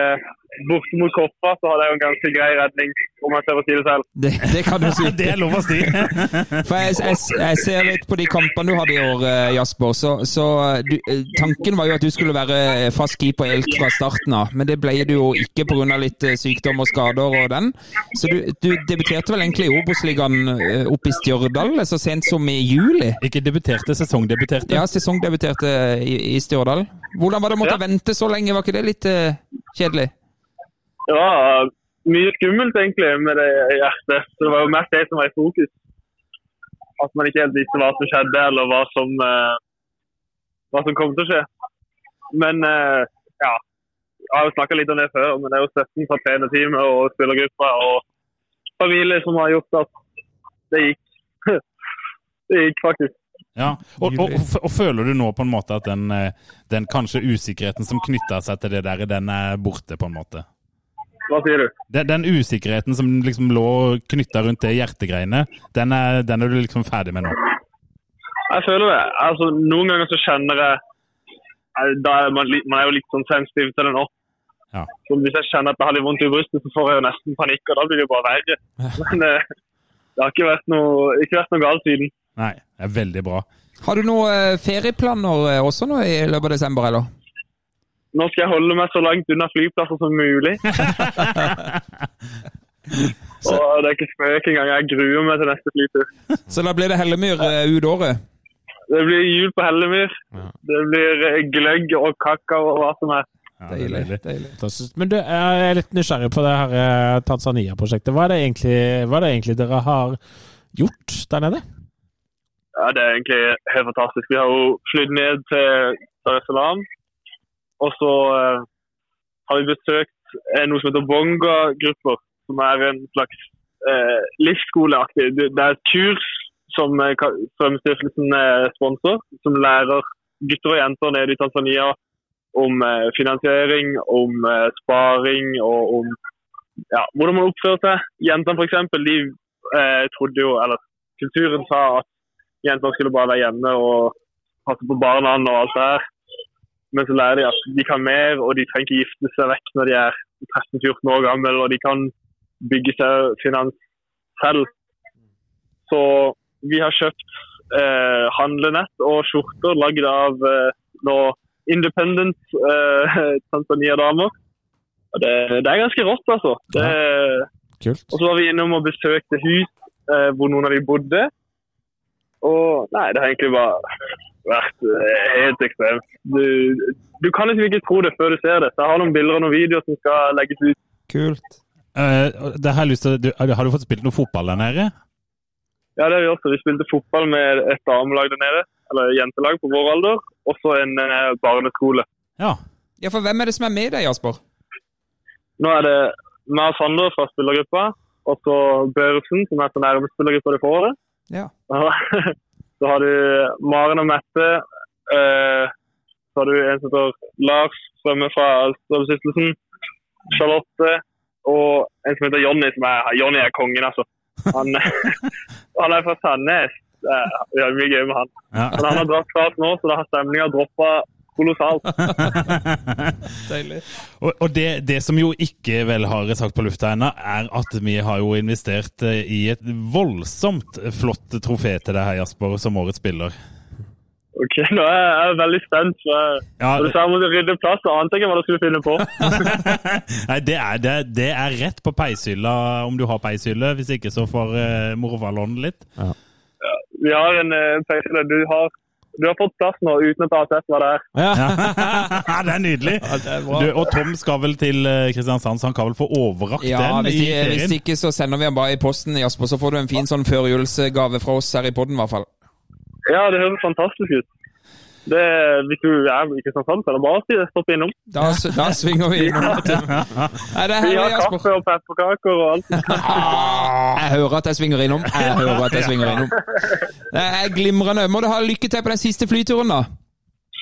borte mot Koppa, så hadde jeg jo en ganske grei redning, om jeg tør å si det selv. Det, det kan du si. det er lov å si! For jeg, jeg, jeg ser litt på de kampene du hadde i år, eh, Jasper. Så, så du, eh, tanken var jo at du skulle være fast keeper helt fra starten av. Men det ble du jo ikke pga. litt eh, sykdom og skader og den. Så du, du debuterte vel egentlig i Obos-ligaen eh, oppe i Stjørdal så sent som i juli? Ikke debuterte, sesongdebuterte. Ja, sesongdebuterte i, i Stjørdal. Hvordan var det å måtte Ja. vente så lenge? Var ikke det litt uh, kjedelig? Det var mye skummelt egentlig med det hjertet. Så det var jo mest det som var i fokus. At man ikke helt visste hva som skjedde, eller hva som, eh, hva som kom til å skje. Men eh, ja, jeg har jo snakka litt om det før, men det er jo støtten fra trenerteamet og spillergruppa og familie som har gjort at det gikk. Det gikk faktisk. Ja, og, og, og, føler du nå på en måte at den, eh, den kanskje usikkerheten som knytta seg til det der, den er borte, på en måte? Hva sier du? Den, den usikkerheten som liksom lå knytta rundt det hjertegreiene, den er, den er du liksom ferdig med nå? Jeg føler det. Altså, noen ganger så kjenner jeg da er man, man er jo litt sånn sensitiv til det nå. Ja. Så hvis jeg kjenner at jeg har litt vondt i brystet, så får jeg jo nesten panikk, og da blir det jo bare verre. Men eh, det har ikke vært noe, ikke vært noe galt siden. Nei, det er veldig bra. Har du noen eh, ferieplaner eh, også nå i løpet av desember, eller? Nå skal jeg holde meg så langt unna flyplasser som mulig. og det er ikke spøk engang. Jeg gruer meg til neste flytur. Så da blir det Hellemyr eh, ut året? Det blir jul på Hellemyr. Det blir eh, gløgg og kakao og hva som er. Ja, det er deilig. deilig. Men du, jeg er litt nysgjerrig på det her eh, Tanzania-prosjektet. Hva, hva er det egentlig dere har gjort der nede? Ja, Det er egentlig helt fantastisk. Vi har jo flydd ned til Dar es Salaam. Og så eh, har vi besøkt eh, noe som heter Bonga-grupper. Som er en slags eh, livsskoleaktig Det er et kurs som eh, Strømstiftelsen er sponsor. Som lærer gutter og jenter nede i Tanzania om finansiering, om sparing og om ja, hvordan man oppfører seg. Jentene f.eks. de eh, trodde jo, eller kulturen sa at jentene skulle bare være hjemme og passe på barna og alt det her. Men så lærer de at de kan mer, og de trenger ikke gifte seg vekk når de er 13-14 år gamle, og de kan bygge seg finans selv. Så vi har kjøpt eh, handlenett og skjorter lagd av eh, nå independent eh, Tanzania-damer. Det, det er ganske rått, altså. Det, ja. og så var vi innom og besøkte hus eh, hvor noen av de bodde. Og nei, det har egentlig bare vært eh, helt ekstremt. Du, du kan liksom ikke tro det før du ser det. Så jeg har noen bilder og noen videoer som skal legges ut. Kult. Uh, det har, lyst til, du, har du fått spilt noe fotball der nede? Ja, det har vi også. Vi spilte fotball med et damelag der nede. Eller jentelag på vår alder. Og så en uh, barneskole. Ja. Ja, for hvem er det som er med deg, Jasper? Nå er det meg og Sander fra spillergruppa. Og så Børresen, som er så nærme spillergruppa det får året. Ja. Så har du Maren og Mette. eh, så har du en som heter Lars som er fra Strømstiftelsen. Charlotte. Og en som heter Jonny, som er Jonny er kongen, altså. Han, han er fra Sandnes. Vi har mye gøy med han. Men han har dratt oss nå, så da har stemninga droppa kolossalt. Deilig. Og, og det, det som jo ikke vel har sagt på lufta ennå, er at vi har jo investert eh, i et voldsomt flott trofé til deg her, Jasper, som årets spiller. Ok, Nå er jeg, jeg er veldig spent. jeg- Ja, Når du sa jeg måtte rydde plass, så ante jeg ikke hva du skulle finne på. Nei, det er, det, det er rett på peishylla om du har peishylle. Hvis ikke så får uh, moroa låne litt. Vi har en uh, peishylle. Du har du har fått plass nå uten at jeg var der. hva det er. Ja. Ja, det er nydelig! Du, og Tom skal vel til eh, Kristiansand, så han kan vel få overrakt Ja, den hvis, i de, hvis ikke så sender vi den bare i posten, Jasper. Så får du en fin sånn førjulsgave fra oss her i podden, i hvert fall. Ja, det høres fantastisk ut. Det, hvis du er i Kristiansand, så er det bare å si det. Stopp innom. Da, da svinger vi innom. ja. Nei, det Vi har kaffe og pepperkaker og alt. Ah, Jeg hører at jeg svinger innom. Jeg hører at jeg svinger innom. Det er glimrende. Må du ha lykke til på den siste flyturen, da.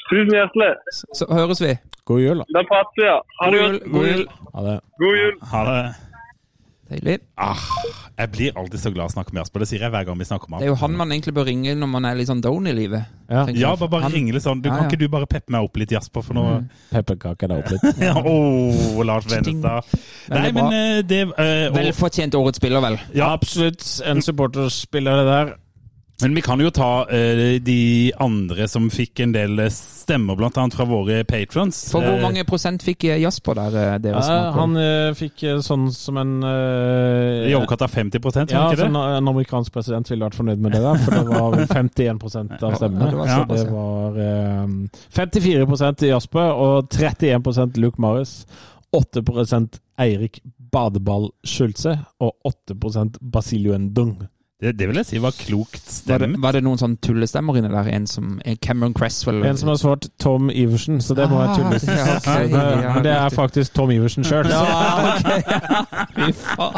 Tusen hjertelig. Så, så høres vi. God jul, da. Da prates vi, ja. Ha det God jul. God jul. Ha det. God jul. Ha det. Deilig. Ah, jeg blir alltid så glad av å snakke med Jasper. Det sier jeg hver gang vi snakker med ham. Det er jo han man egentlig bør ringe når man er litt sånn down i livet. Ja. Ja, bare, bare Han- ringe litt sånn. Du, Ja, Kan ikke du bare peppe meg opp litt, Jasper, for noe Pepperkake deg opp litt. ja, Åh, Lars Venestad. Nei, men eh, det uh, og, Velfortjent årets spiller, vel. ja, Absolutt en supporterspiller, det der. Men vi kan jo ta uh, de andre som fikk en del eh, stemmer, blant annet fra våre patrons. For hvor Eh, mange prosent fikk Jasper der, Ja, han uh, fikk sånn som en I overkant av 50 var Ja, ikke det? sånn, en amerikansk president ville vært fornøyd med det der, for det var vel 51 av stemmene. Ja, det var det var eh, 54% til Jasper og 31 Luke Marius. 8% Eirik Badeball Schulze og 8% Basilio Ndung. Det? Det vil jeg si var klokt Var det, var det noen sånn tullestemmer inni der? En som er Cameron Cresswell? En som har svart Tom Iversen, så det må være Ah, ja, okay, ja, men det er faktisk Tom Iversen sjøl. Ja, ok. Fy faen.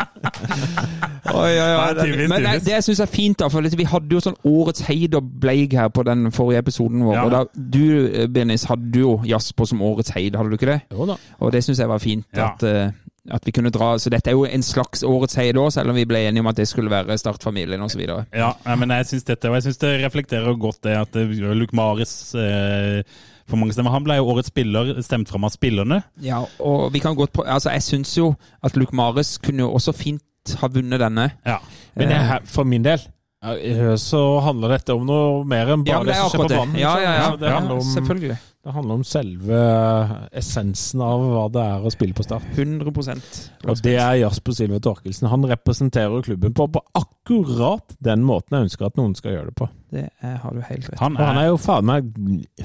Oi, oi, oi. Ja, Men det, det syns jeg er fint, da, for vi hadde jo sånn Årets heid og bleik her på den forrige episoden vår. Ja. Og da, du, eh, Benis, hadde jo Jasper som Årets heid, hadde du ikke det? Jo da. Og det syns jeg var fint. Ja. At, eh, at vi kunne dra Så dette er jo en slags Årets heid òg, selv om vi ble enige om at det skulle være Startfamilien osv. Ja, men jeg syns dette, og jeg synes det reflekterer godt det at eh, Luke Maris eh, for mange stemmer. Han ble jo årets spiller, stemt fram av spillerne. Ja, og vi kan godt på, altså Jeg syns jo at Luke Maris kunne jo også fint ha vunnet denne. Ja. Men jeg, for min del eh, så handler dette om noe mer enn bare ja, det det som skjer på banen. Ja, liksom. ja, ja. Så Det, handler om, Selvfølgelig. Det handler om selve essensen av hva det er å spille på Start. 100% Og det er Jasper Silve Torkelsen. Han representerer klubben på, på akkurat den måten jeg ønsker at noen skal gjøre det på. Det er, har du helt rett. Han er, han er, jo faen meg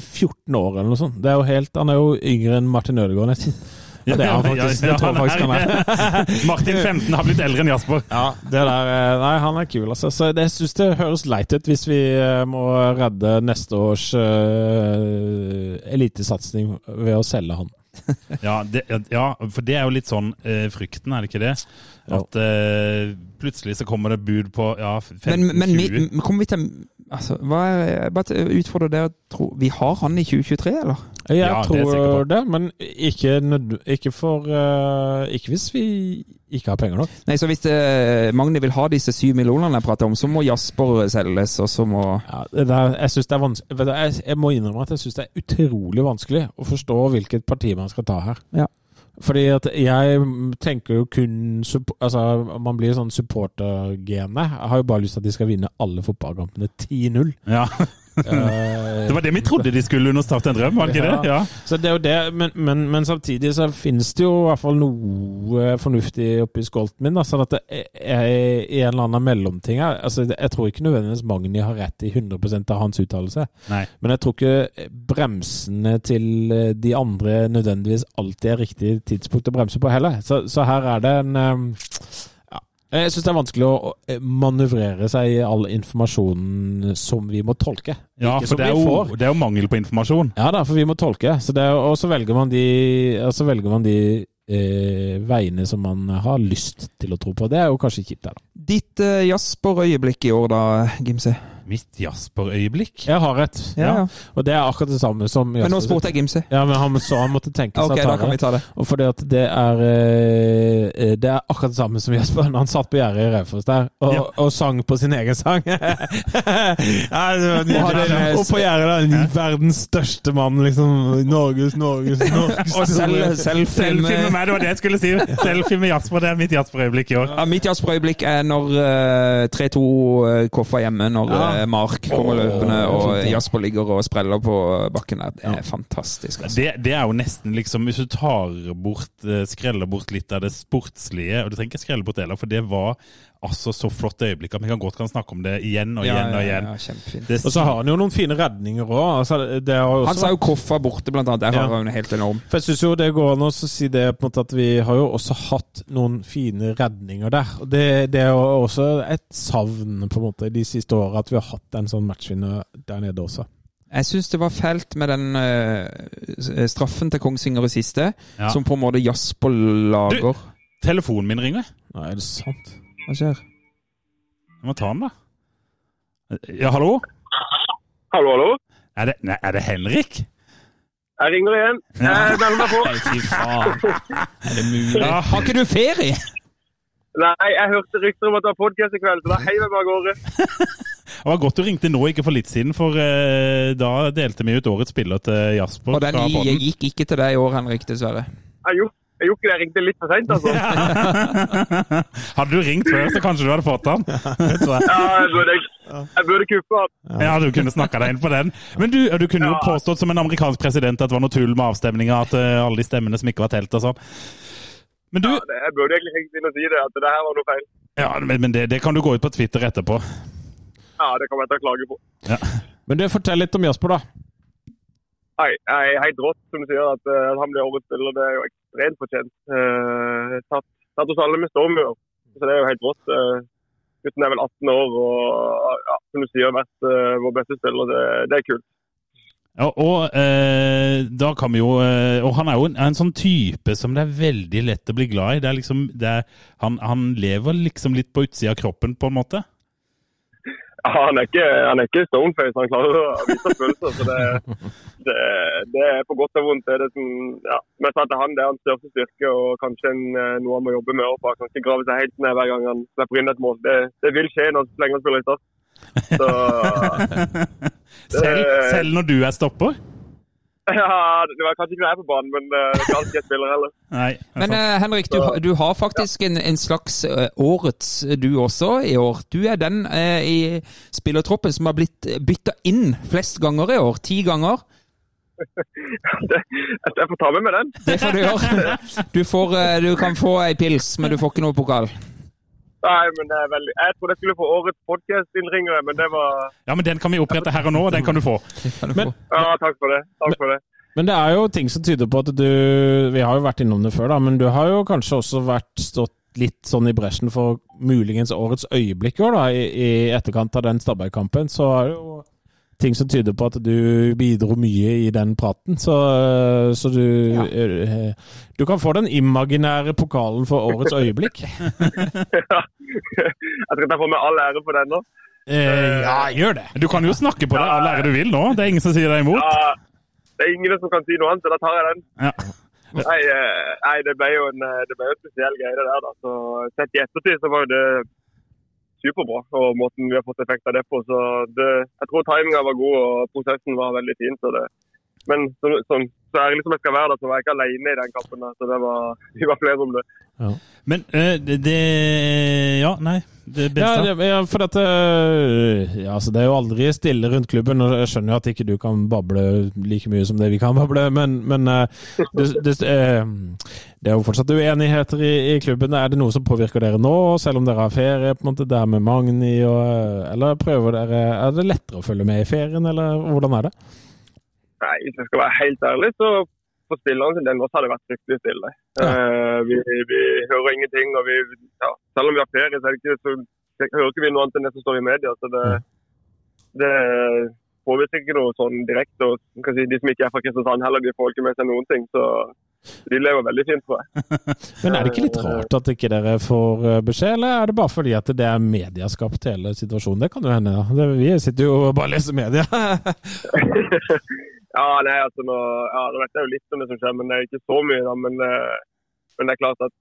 14 år eller noe sånt. Det er jo helt, han er jo yngre enn Martin Ødegaard nesten. Ja, det er han faktisk. Det tror jeg faktisk han er. Martin 15 har blitt eldre enn Jasper. Ja, det der, eh, nei, han er kul, altså. Så jeg syns det høres leit ut hvis vi eh, må redde neste års uh, elitesatsing ved å selge han. Ja, det, ja, for det er jo litt sånn uh, frykten, er det ikke det? At uh, plutselig så kommer det bud på ja, 15-20. Men, men vi, kommer vi til altså, hva er, Bare utfordre dere. Vi har han i 2023, eller? Jeg Ja, det er tror på. det, men ikke, nød- ikke for uh, Ikke hvis vi ikke har penger nok. Nei, så Hvis uh, Magni vil ha disse syv millionene jeg prater om, så må Jasper selges, og så må Ja, det der, jeg, synes det er jeg, jeg må innrømme at jeg syns det er utrolig vanskelig å forstå hvilket parti man skal ta her. Ja. Fordi at jeg tenker jo kun Altså, man blir sånn supportergene. Jeg har jo bare lyst til at de skal vinne alle fotballkampene 10-0. Ja, Det var det vi trodde de skulle under Start en drøm, var det ikke det? Ja. Så det er jo det, men, men, men samtidig så finnes det jo i hvert fall noe fornuftig oppi skolten min. Da, sånn at det er i en eller annen mellomting her. Altså, jeg tror ikke nødvendigvis Magni har rett i 100% av hans uttalelse. Men jeg tror ikke bremsene til eh, de andre nødvendigvis alltid er riktig tidspunkt å bremse på heller. Så, så her er det en eh, ja. Jeg syns det er vanskelig å å manøvrere seg i all informasjonen som vi må tolke. Ja, Ikke for det er, jo, det er jo mangel på informasjon. Ja da, for vi må tolke. Så det er, og så velger man de, og så velger man de eh, veiene som man har lyst til å tro på. Det er jo kanskje kjipt, det. Ditt eh, Jasper-øyeblikk i år, da, Gimse? Mitt Jasper-øyeblikk. Jeg har rett. Ja, ja. Og det er akkurat det samme som Men nå spurte jeg Gimse. Ja, men han så han måtte tenke seg okay, å ta da kan det. vi ta det. Og fordi at det er eh, Det er akkurat det samme som Jasper. når han satt på gjerdet i Raufoss der og, Ja. og sang på sin egen sang. nydelig. Og hadde en- og på gjerdet der, verdens største mann, liksom. Norges, Norges, Norges Og selv, selfie Selfie med med meg, det var det jeg skulle si. Selfie med Jasper, det er mitt Jasper-øyeblikk i år. ja, Mitt Jasper-øyeblikk er når uh, 3-2 koffer hjemme, når Ja. Eh, Mark kommer løpende og. Jasper ligger og spreller på bakken der. Det er fantastisk. Altså. Det, det er jo nesten liksom Hvis du tar bort, eh, skreller bort litt av det sportslige Og du trenger ikke skrelle bort det heller, for det var altså så flott øyeblikk at vi kan godt kan snakke om det igjen og igjen og igjen. Ja, kjempefint. Det, Og så har han jo noen fine redninger òg. Altså, det har jo Han sa jo Koffa borte, blant annet. Der Ja. har han helt enorm. For jeg syns jo det går an å si det på en måte at vi har jo også hatt noen fine redninger der. Og det, det er jo også et savn på en måte de siste åra at vi har hatt en sånn matchvinner der nede også. Jeg syns det var fælt med den uh, straffen til Kongsvinger i siste, Ja. som på en måte Jasper lager. Du, telefonen min ringer. Nei, er det sant? Hva skjer? Jeg må ta den, da. Ja, hallo? Hallo, hallo? Er det, nei, er det Henrik? Jeg ringer igjen. Jeg melder meg på. Nei, fy faen. Er det mulig? Har ikke du ferie? Nei, jeg hørte rykter om at det var podkast i kveld, så da heiv jeg meg av gårde. Det var godt du ringte nå, ikke for litt siden, for eh, da delte vi ut årets spiller til Jasper. Og den gikk ikke til deg i år, Henrik, dessverre. Jeg gjorde jeg gjorde ikke det, jeg ringte litt for seint, altså. Hadde du ringt før, så kanskje du hadde fått den. Ja, jeg burde, jeg burde kuppe han. Ja, du kunne snakka deg inn på den. Men du, du kunne jo påstått som en amerikansk president at det var noe tull med avstemninga, at eh, alle de stemmene som ikke var telt og sånn. Men du, Ja, det- Jeg burde egentlig ringt inn og si det, at det her var noe feil. ja, men, men det, det kan du gå ut på Twitter etterpå. Ja, det kommer jeg til å klage på. Men du, fortell litt om Jasper, da. Nei, jeg er helt rått, som du sier, at eh, han blir årets spiller. Det er jo ekstremt fortjent. Eh, tatt, tatt oss alle med storm i år. Så det er jo helt rått. Eh, gutten er vel 18 år og ja, som du sier, vært eh, vår beste spiller. Det, det er kult. Ja, og eh, da kan vi jo eh, Og han er jo en, en sånn type som det er veldig lett å bli glad i. Det er liksom, det er, han, han lever liksom litt på utsida av kroppen, på en måte. Ja, han er ikke, han er ikke stoneface, han klarer å vise følelser. Så det, det, det er på godt og vondt. Det er det som, ja, som jeg sa til han, det er hans største styrke og kanskje en, eh, noe han må jobbe med. for Han ikke grave seg helt ned hver gang han slipper inn et mål. Det, det vil skje når så lenge han spiller i Start. Selv, selv når du er stopper? ja, det var kanskje ikke jeg på banen, men eh, det er ikke alltid jeg spiller heller. Nei. Men eh, Henrik, du, du har faktisk en, en slags eh, årets du også i år. Du er den i spillertroppen som har blitt bytta inn flest ganger i år. Ti ganger. Det, jeg får ta med meg den. Det får du gjøre. Du, får, du kan få ei pils, men du får ikke noe pokal. Nei, men det er veldig... Jeg trodde jeg skulle få årets podcast-innringere, men det var... Ja, men den kan vi opprette her og nå, og den kan du få. Kan du Men- få. Ja, takk for det. Takk for det. Men det er jo ting som tyder på at du Vi har jo vært innom det før, da, men du har jo kanskje også vært stått litt sånn i bresjen for muligens årets øyeblikk i år, da, i, i etterkant av den Stabæk-kampen. Så er det jo ting som tyder på at du bidro mye i den praten. Så, så du ja. Du kan få den imaginære pokalen for årets øyeblikk. ja. jeg skal ta får meg all ære for den nå. Eh, ja, gjør det. Du kan jo snakke på det all ære du vil nå. Det er ingen som sier deg imot. Ja, det er ingen som kan si noe annet, så da tar jeg den. Ja. Nei, eh, nei det ble jo en, eh, det ble en spesiell greie det der. da. Så Sett i ettertid så var jo det superbra, og måten vi har fått effekt av det på. Så det, jeg tror timinga var god, og prosessen var veldig fin. så det men så, så, så ærlig som jeg skal være, da, så var jeg ikke alene i den kampen. Da, så det var, vi var flere om det. Men eh, det, det Ja, nei. Det Ja, beste. det, ja, for dette øh, ja, altså, Det er jo aldri stille rundt klubben. og Jeg skjønner jo at ikke du kan bable like mye som det vi kan bable, men, men øh, det, det, øh, det er jo fortsatt uenigheter i, i klubben. Er det noe som påvirker dere nå, selv om dere har ferie? på en måte, Det her med Magni og Eller prøver dere Er det lettere å følge med i ferien, eller hvordan er det? Nei, Hvis jeg skal være helt ærlig, så for spillerne sin del nå har det vært fryktelig stille. Eh, vi, vi hører ingenting. og vi, ja, Selv om vi har ferie, så, ikke, så hører ikke vi noe annet enn det som står i media. så det, det påvirker ikke noe sånn direkte. og si, De som ikke er fra Kristiansand heller, de får ikke med seg noen ting. så de lever veldig fint, tror jeg. Men er det ikke litt rart at ikke dere får øh, beskjed, eller er det bare fordi at det er medieskapt hele situasjonen? Det kan jo hende. ja. Vi sitter jo og bare leser media. ja, nei, altså nå, ja, nå vet jeg jo litt om det som skjer, men det er ikke så mye. da, Men, eh, men det er klart at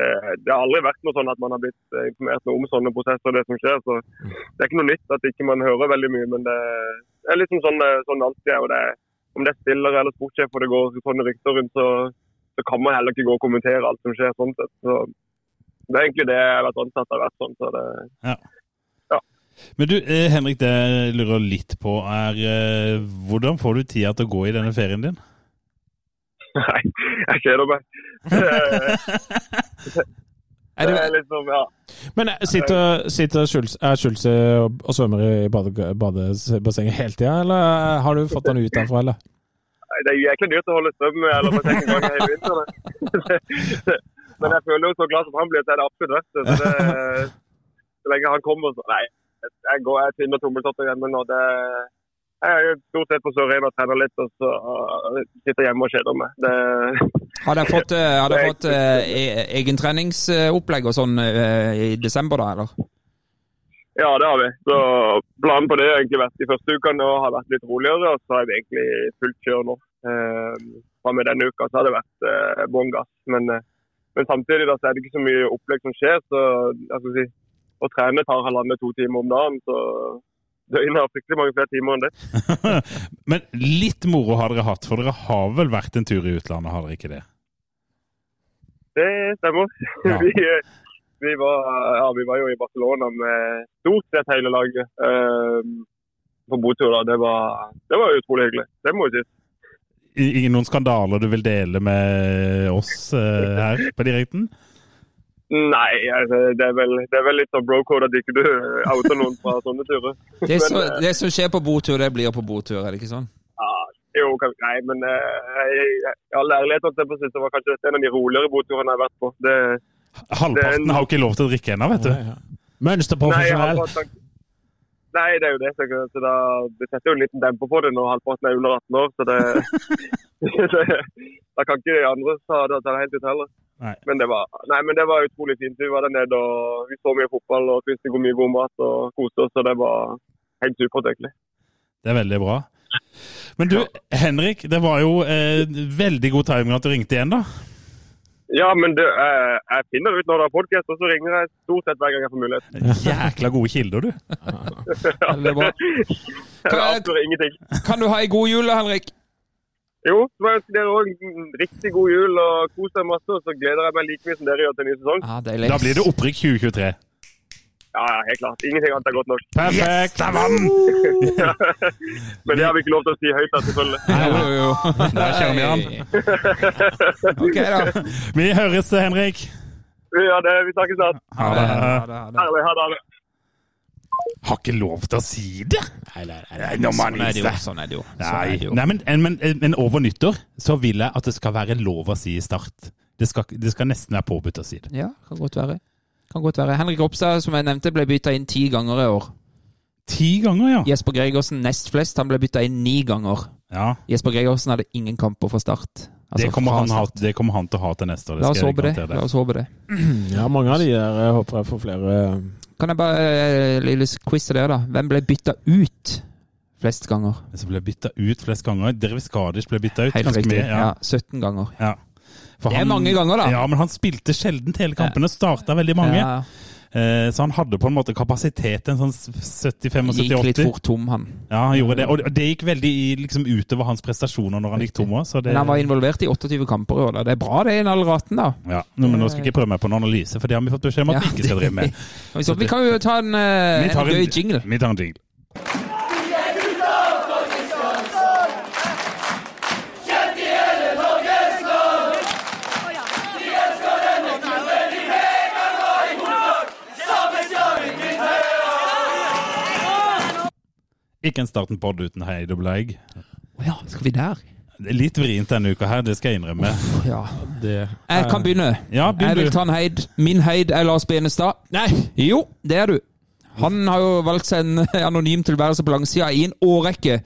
det, det har aldri vært noe sånn at man har blitt eh, informert noe om sånne prosesser og det som skjer. så Det er ikke noe nytt at ikke man hører veldig mye, men det, er liksom sånn, det- sånn alltid og det Om det er spillere eller sportssjef og det går sånne rykter rundt, så, så kan man heller ikke gå og kommentere alt som skjer. sånn sett. Så Det er egentlig det jeg har vært ansatt av. vært sånn. så det Men du, eh, Henrik, det jeg lurer litt på, er eh, hvordan får du tida til å gå i denne ferien din? Nei, jeg kjeder meg. Er Det er liksom, ja. Men eh, sitter, sitter Schulze, er Schulze og, og svømmer i bade, badebassenget hele tida, eller har du fått han ut derfra, eller? Det er jæklig dyrt å holde strøm eller basseng en gang hele vinteren. Men jeg føler jo så glad som han blir, så er det absolutt verdt det. Så det så lenge han kommer, så Nei, jeg går jeg tynner tommeltotter hjemme nå. Det, jeg er stort sett på Sør-Rein og trener litt, og så sitter hjemme og kjeder meg. Det, har dere fått, eh, har dere fått eh, e- egentreningsopplegg og sånn eh, i desember, da, eller? ja, det har vi. Så Planen på det har egentlig vært de første ukene og har vært litt roligere, og så har vi egentlig fullt kjør nå. eh, fra med denne uka, så har det vært eh, bånn gass. Men, eh, men samtidig da, så er det ikke så mye opplegg som skjer. så jeg skal si, Å trene tar halvannen to timer om dagen. så Døgnet har fryktelig mange flere timer enn det. Men litt moro har dere hatt, for dere har vel vært en tur i utlandet, har dere ikke det? Det stemmer. Ja. vi, vi, var, ja, vi var jo i Barcelona med stort sett hele laget eh, på botur. Det var, det var utrolig hyggelig. Det må jeg si. Ingen noen skandaler du vil dele med oss uh, her på direkten? Nei, altså, det, er vel, det er vel litt sånn brocode at ikke du outer noen fra sånne turer. Det, så, Men, eh, det som skjer på botur, det blir på botur, er det ikke sånn? Ja, jo, kanskje nei, men eh, i all ærlighet holdt jeg på å si, var kanskje en av de roligere boturene jeg har vært på. Det, Halvparten har jo ikke lov til å drikke ennå, vet du. Ja, Mønsterprofesjonell. nei, det er jo det. Så, da, det setter jo en liten demper på det når halvparten er under 18 år. Så det, det Da kan ikke de andre ta det, ta det helt ut heller. Nei. Men det var, nei, men det var utrolig fint. Vi var der nede og vi så mye fotball og spiste mye god mat og koste oss. Og det var helt supert, egentlig. Det er veldig bra. Men du, Henrik, det var jo eh, veldig god timing at du ringte igjen, da. Ja, men det, eh, jeg finner ut når det er podkast, og så ringer jeg stort sett hver gang jeg får mulighet. Jækla gode kilder, du. Veldig bra. Jeg ingenting. Kan du ha ei god jul, Henrik? Jo, så må jeg ønske dere òg en riktig god jul og kos dere masse. Og så gleder jeg meg like mye som dere gjør til ny sesong. Ja, deilig. Da blir det opprykk 2023. Ja, ja, helt klart. Ingenting annet er godt nok. Perfekt! Der var! Men det har vi ikke lov til å si høyt, da, selvfølgelig. Jo, jo, jo. Der kjører vi an. OK, da. Vi høres, Henrik. Vi gjør det. Vi snakkes snart. Ha det. Ha det, ha det. Herlig. Ha det. Har ikke lov til å si det! Nei, nei, nei. Nei, han Sånn er det jo. Sånn er det jo. Sånn Nei, er det jo. Nei men, men, men over nyttår så vil jeg at det skal være lov å si i start. Det skal, det skal nesten være påbudt å si det. Ja, kan godt være. Kan godt være. Henrik Ropstad, som jeg nevnte, ble bytta inn ti ganger i år. Ti ganger, ja. Jesper Gregersen nest flest. Han ble bytta inn ni ganger. ja. Jesper Gregersen hadde ingen kamper fra start. Altså, Det kommer, han ha, det kommer han til å ha til neste år. La oss håpe det. La oss håpe det. Ja, mange av de der jeg håper jeg får flere Kan jeg bare eh, lille quiz til dere, da. Hvem ble bytta ut flest ganger? Hvem som ble bytta ut flest ganger. Dervis Skadic ble bytta ut Helt riktig. Ja. Ja. 17 ganger. Ja. Det er mange ganger, da. Ja, men han spilte sjelden hele kampen og Starta veldig mange. Ja, så han hadde på en måte kapasitet en sånn 75-80. gikk litt fort tom, han. Ja, han gjorde det. Og det gikk veldig liksom, utover hans prestasjoner når han gikk tom òg. Men han var involvert i 28 kamper i år. da. Det er bra det i en alder av 18, da. Ja, men nå skal jeg ikke prøve meg på en analyse, for det har vi fått beskjed om at Ja, vi ikke skal drive med. Så, vi kan jo ta en, en, en gøy jingle. Vi tar en jingle. Ikke en starten podd uten Heid og Bleig. Å ja, skal vi der? Det er litt vrient denne uka her, det skal jeg innrømme. Ja. det. Jeg kan begynne. Ja, begynn Jeg vil ta en heid. Min heid er Lars Benestad. Nei! Jo, det er du. Han har jo valgt seg en anonym tilværelse på langsida i en årrekke.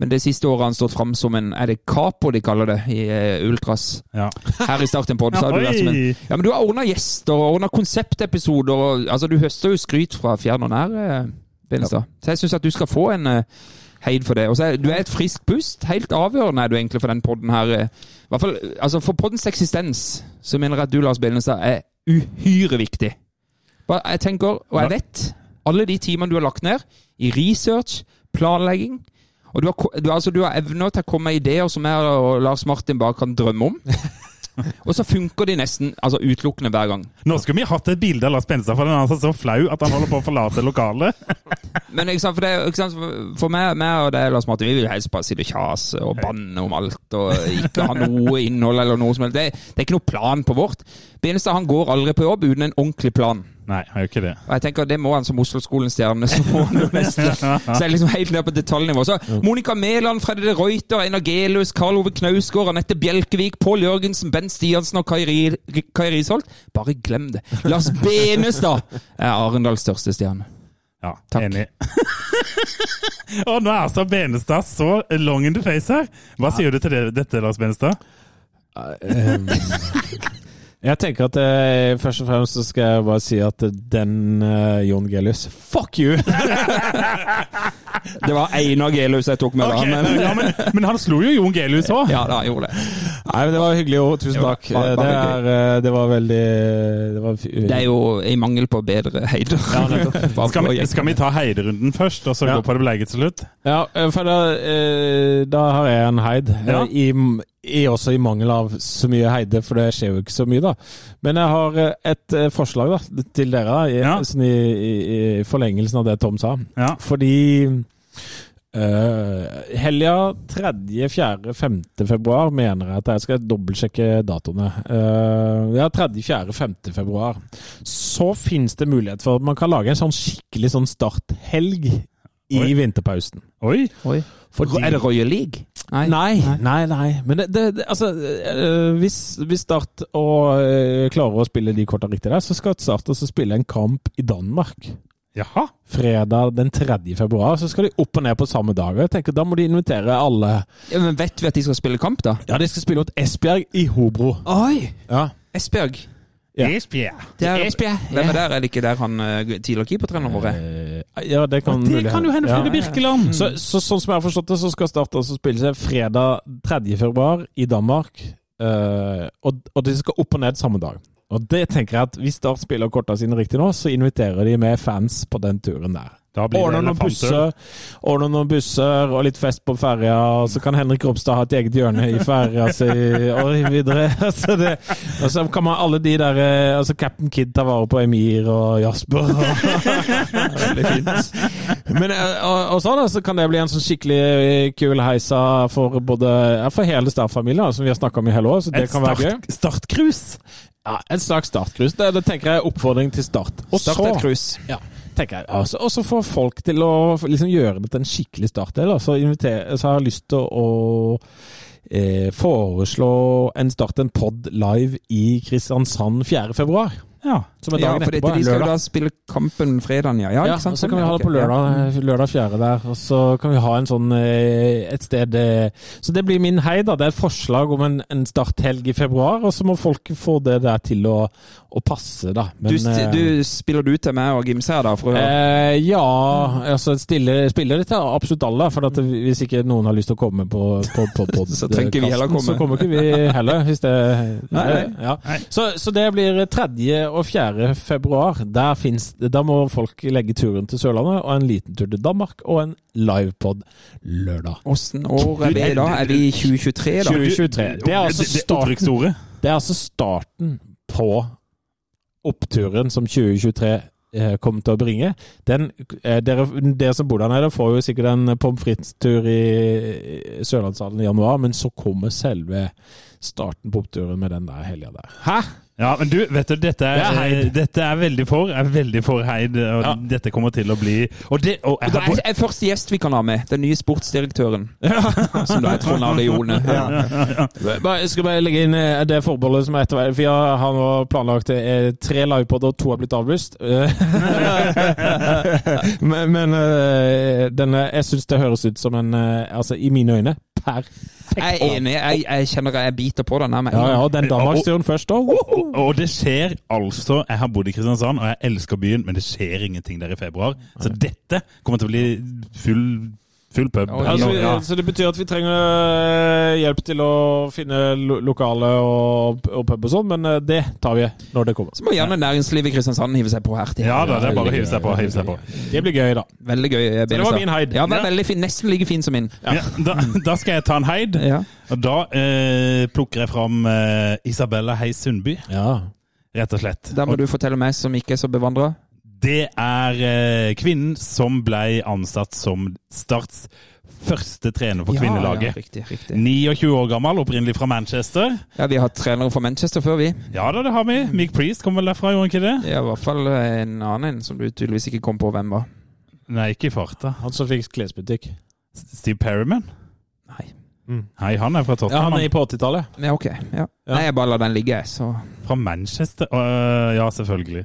Men det siste året har han stått fram som en Er det capo de kaller det i uh, Ultras? Ja. Her i Starten pod, så har du vært som en Ja, men du har ordna gjester og ordna konseptepisoder. Og, altså, du høster jo skryt fra fjern og nær, eh, Ja. Så jeg syns at du skal få en eh, heid for det. Og så du er et friskt pust. Helt avgjørende er du egentlig for den podden her. eh. I hvert fall, altså For poddens eksistens så mener jeg at du, Lars Benestad, er uhyre viktig. Jeg tenker, og jeg vet, alle de timene du har lagt ned i research, planlegging og du har, du, altså, du har evner til å komme med ideer som jeg og Lars Martin bare kan drømme om. Og så funker de nesten altså utelukkende hver gang. Nå skulle vi hatt et bilde av Lars Benstad, for den er altså så flau at han holder på å forlate lokalet. Men sant, for, det, sant, for- meg, meg og det, Lars Martin, vi vil helst bare sitte og kjase og banne om alt og ikke ha noe innhold eller noe som helst. Det, det er ikke noe plan på vårt. Benestad han går aldri på jobb uten en ordentlig plan. Nei, han gjør ikke det. Og jeg tenker Det må han som Oslo-skolens stjerne. Så må han jo nesten Så er det liksom helt ned på detaljnivå. Så Monica Mæland, Freddy de Reuter, Einar Gelius, Karl Ove Knausgård, Anette Bjelkevik, Pål Jørgensen, Bent Stiansen og Kai Ri- Risholt. Bare glem det. Lars Benestad er Arendals største stjerne. Ja, Takk. enig. og nå er altså Benestad så long in the face her. Hva sier du til det, dette, Lars Benestad? Ehm, jeg tenker at eh, først og fremst så skal jeg bare si at den uh, Jon Gelius Fuck you! Det var Einar Gelius jeg tok med, Ok, da. Men, ja, men, men han slo jo Jon Gelius òg. ja da, han gjorde det. Nei, men det var hyggelig ord. Tusen Jo, takk. bare- Det, bare er, eh, det var veldig det var, Det er jo i mangel på bedre heider. Bare Skal, for å vi- skal vi ta heiderunden først, og så Ja. gå på det bleie til slutt? Ja, eh, for da, eh, da har jeg en heid. eh, Ja. I, i, også i mangel av så mye heide, for det skjer jo ikke så mye, da. Men jeg har eh, et eh, forslag da, til dere, da, i, Ja. sånn i, i, i forlengelsen av det Tom sa. Ja. Fordi uh, helga 3., 4., 5. februar mener jeg at jeg skal dobbeltsjekke datoene. Uh, ja, 3., 4., 5. februar. Så finnes det mulighet for at man kan lage en sånn skikkelig sånn starthelg i Oi. vinterpausen. Oi! Fordi- Er det Royal League? Nei, nei, nei. Men det, det, det, altså, øh, hvis, hvis Start og, øh, klarer å spille de korta riktig der, så skal Start også spille en kamp i Danmark. Jaha. Fredag den 3. februar. Så skal de opp og ned på samme dag. Jeg tenker Da må de invitere alle Ja, men Vet vi at de skal spille kamp, da? Ja, de skal spille mot Esbjerg i Hobro. Oi! Ja. Esbjerg. Ja. Esbjerg. Er, Esbjerg. Hvem er der? Er det ikke der han eh, tidligere keepertreneren vår er? Eh, ja, det kan, Det mulig kan jo hende Ja. Frode Birkeland. Så, så sånn som jeg har forstått det, så skal Start altså spille seg fredag 3. februar i Danmark. Uh, og, og de skal opp og ned samme dag. Og det tenker jeg at Hvis Start spiller korta sine riktig nå, så inviterer de med fans på den turen der. Ordner noen busser, ordner noen busser og litt fest på ferja, og så kan Henrik Ropstad ha et eget hjørne i ferja si, og videre. Altså det, og så kan man alle de der eh, altså Captain Kid ta vare på Emir og Jasper. Veldig fint. Men eh, og, og sånn, da, så kan det bli en sånn skikkelig eh, kul heisa for både for hele Star-familien, som vi har snakka om i hele år. Så det Et kan være gøy. start, startcruise. Ja, En slags startcruise. Det, det tenker jeg er oppfordring til Start. Og Start så- et cruise. ja, tenker jeg. Altså, og så få folk til å liksom gjøre det til en skikkelig startdel. Så, så har jeg lyst til å eh, foreslå en start en pod live i Kristiansand 4. Ja. Som er Ja, for etterpå. de skal jo da spille kampen fredagen, ja. Ja, Ja, ikke sant? og så kan vi ha det på lørdag, lørdag 4. der, og så kan vi ha en sånn eh, et sted eh, Så det blir min hei, da. Det er et forslag om en, en starthelg i februar, og så må folk få det der til å, å passe, da. Men, Du, eh, du spiller du til meg og Gims her, da? For å høre. Eh, ja, altså stiller, spiller det til absolutt alle. For at hvis ikke noen har lyst til å komme på, på, på, podkasten, Så trenger vi heller komme. Så kommer ikke vi heller. Hvis det, Nei, nei. Ja. Så, så det blir 3. og 4. februar. Der finnes, da må folk legge turen til Sørlandet, og en liten tur til Danmark, og en livepod lørdag. Åssen år er vi da? Er vi i 2023, da? 2023. Det er altså Det- det- starten, det er altså starten på oppturen som 2023 eh, kommer til å bringe. Den, eh, dere, dere som bor der nede, får jo sikkert en pommes frites-tur i i Sørlandshallen i januar, men så kommer selve starten på oppturen med den der helga der. Hæ? Ja, men du, vet du, dette er, Det er dette er veldig for. Er veldig for heid, og Ja. dette kommer til å bli Og det og jeg har, er, er første gjest vi kan ha med. Den nye sportsdirektøren. Som da er Trond Arne Jone. Ja. Jeg skal bare legge inn eh, det forbeholdet som er etter Vi har, har nå planlagt eh, tre livepoder, og to har blitt avlyst. Eh, men men eh, denne, jeg syns det høres ut som en eh, Altså, i mine øyne perfekt. Jeg er enig. Jeg, jeg kjenner jeg biter på den her Ja, ja, og den Danmarksturen først òg. og, og det skjer altså Jeg har bodd i Kristiansand, og jeg elsker byen, men det skjer ingenting der i februar. Så dette kommer til å bli full, full pub. Ja, Altså, ja. Så det betyr at vi trenger eh, hjelp til å finne lo lokale og, og pub og sånn, men eh, det tar vi når det kommer. Så må gjerne næringslivet i Kristiansand hive seg på her. til. ja da, det er bare å hive seg på. Hive seg på. Det blir gøy, da. Veldig gøy. Så det var min heid. Ja, det Ja. veldig fin, Nesten like fin som min. Ja, da, da skal jeg ta en heid. Ja. Og da eh, plukker jeg fram eh, Isabella Heis Sundby, Ja. rett og slett. Da må du fortelle meg som ikke er så bevandra. Det er eh, kvinnen som ble ansatt som Starts første trener for Ja, kvinnelaget. riktig, riktig. 29 år gammel, opprinnelig fra Manchester. Ja, Vi har hatt trenere fra Manchester før, vi. Ja da, det har vi. Mick Priest kom vel derfra, gjorde han ikke det? Ja, I hvert fall en annen en som du tydeligvis ikke kom på hvem var. Nei, ikke i farta. Han som fikk klesbutikk. Steve Perryman? Nei. Hei, han er fra Tottenham. Ja, han er på 80-tallet. Ja, ok. Ja. Nei, jeg bare lar den ligge, så Fra Manchester? Uh, ja, selvfølgelig.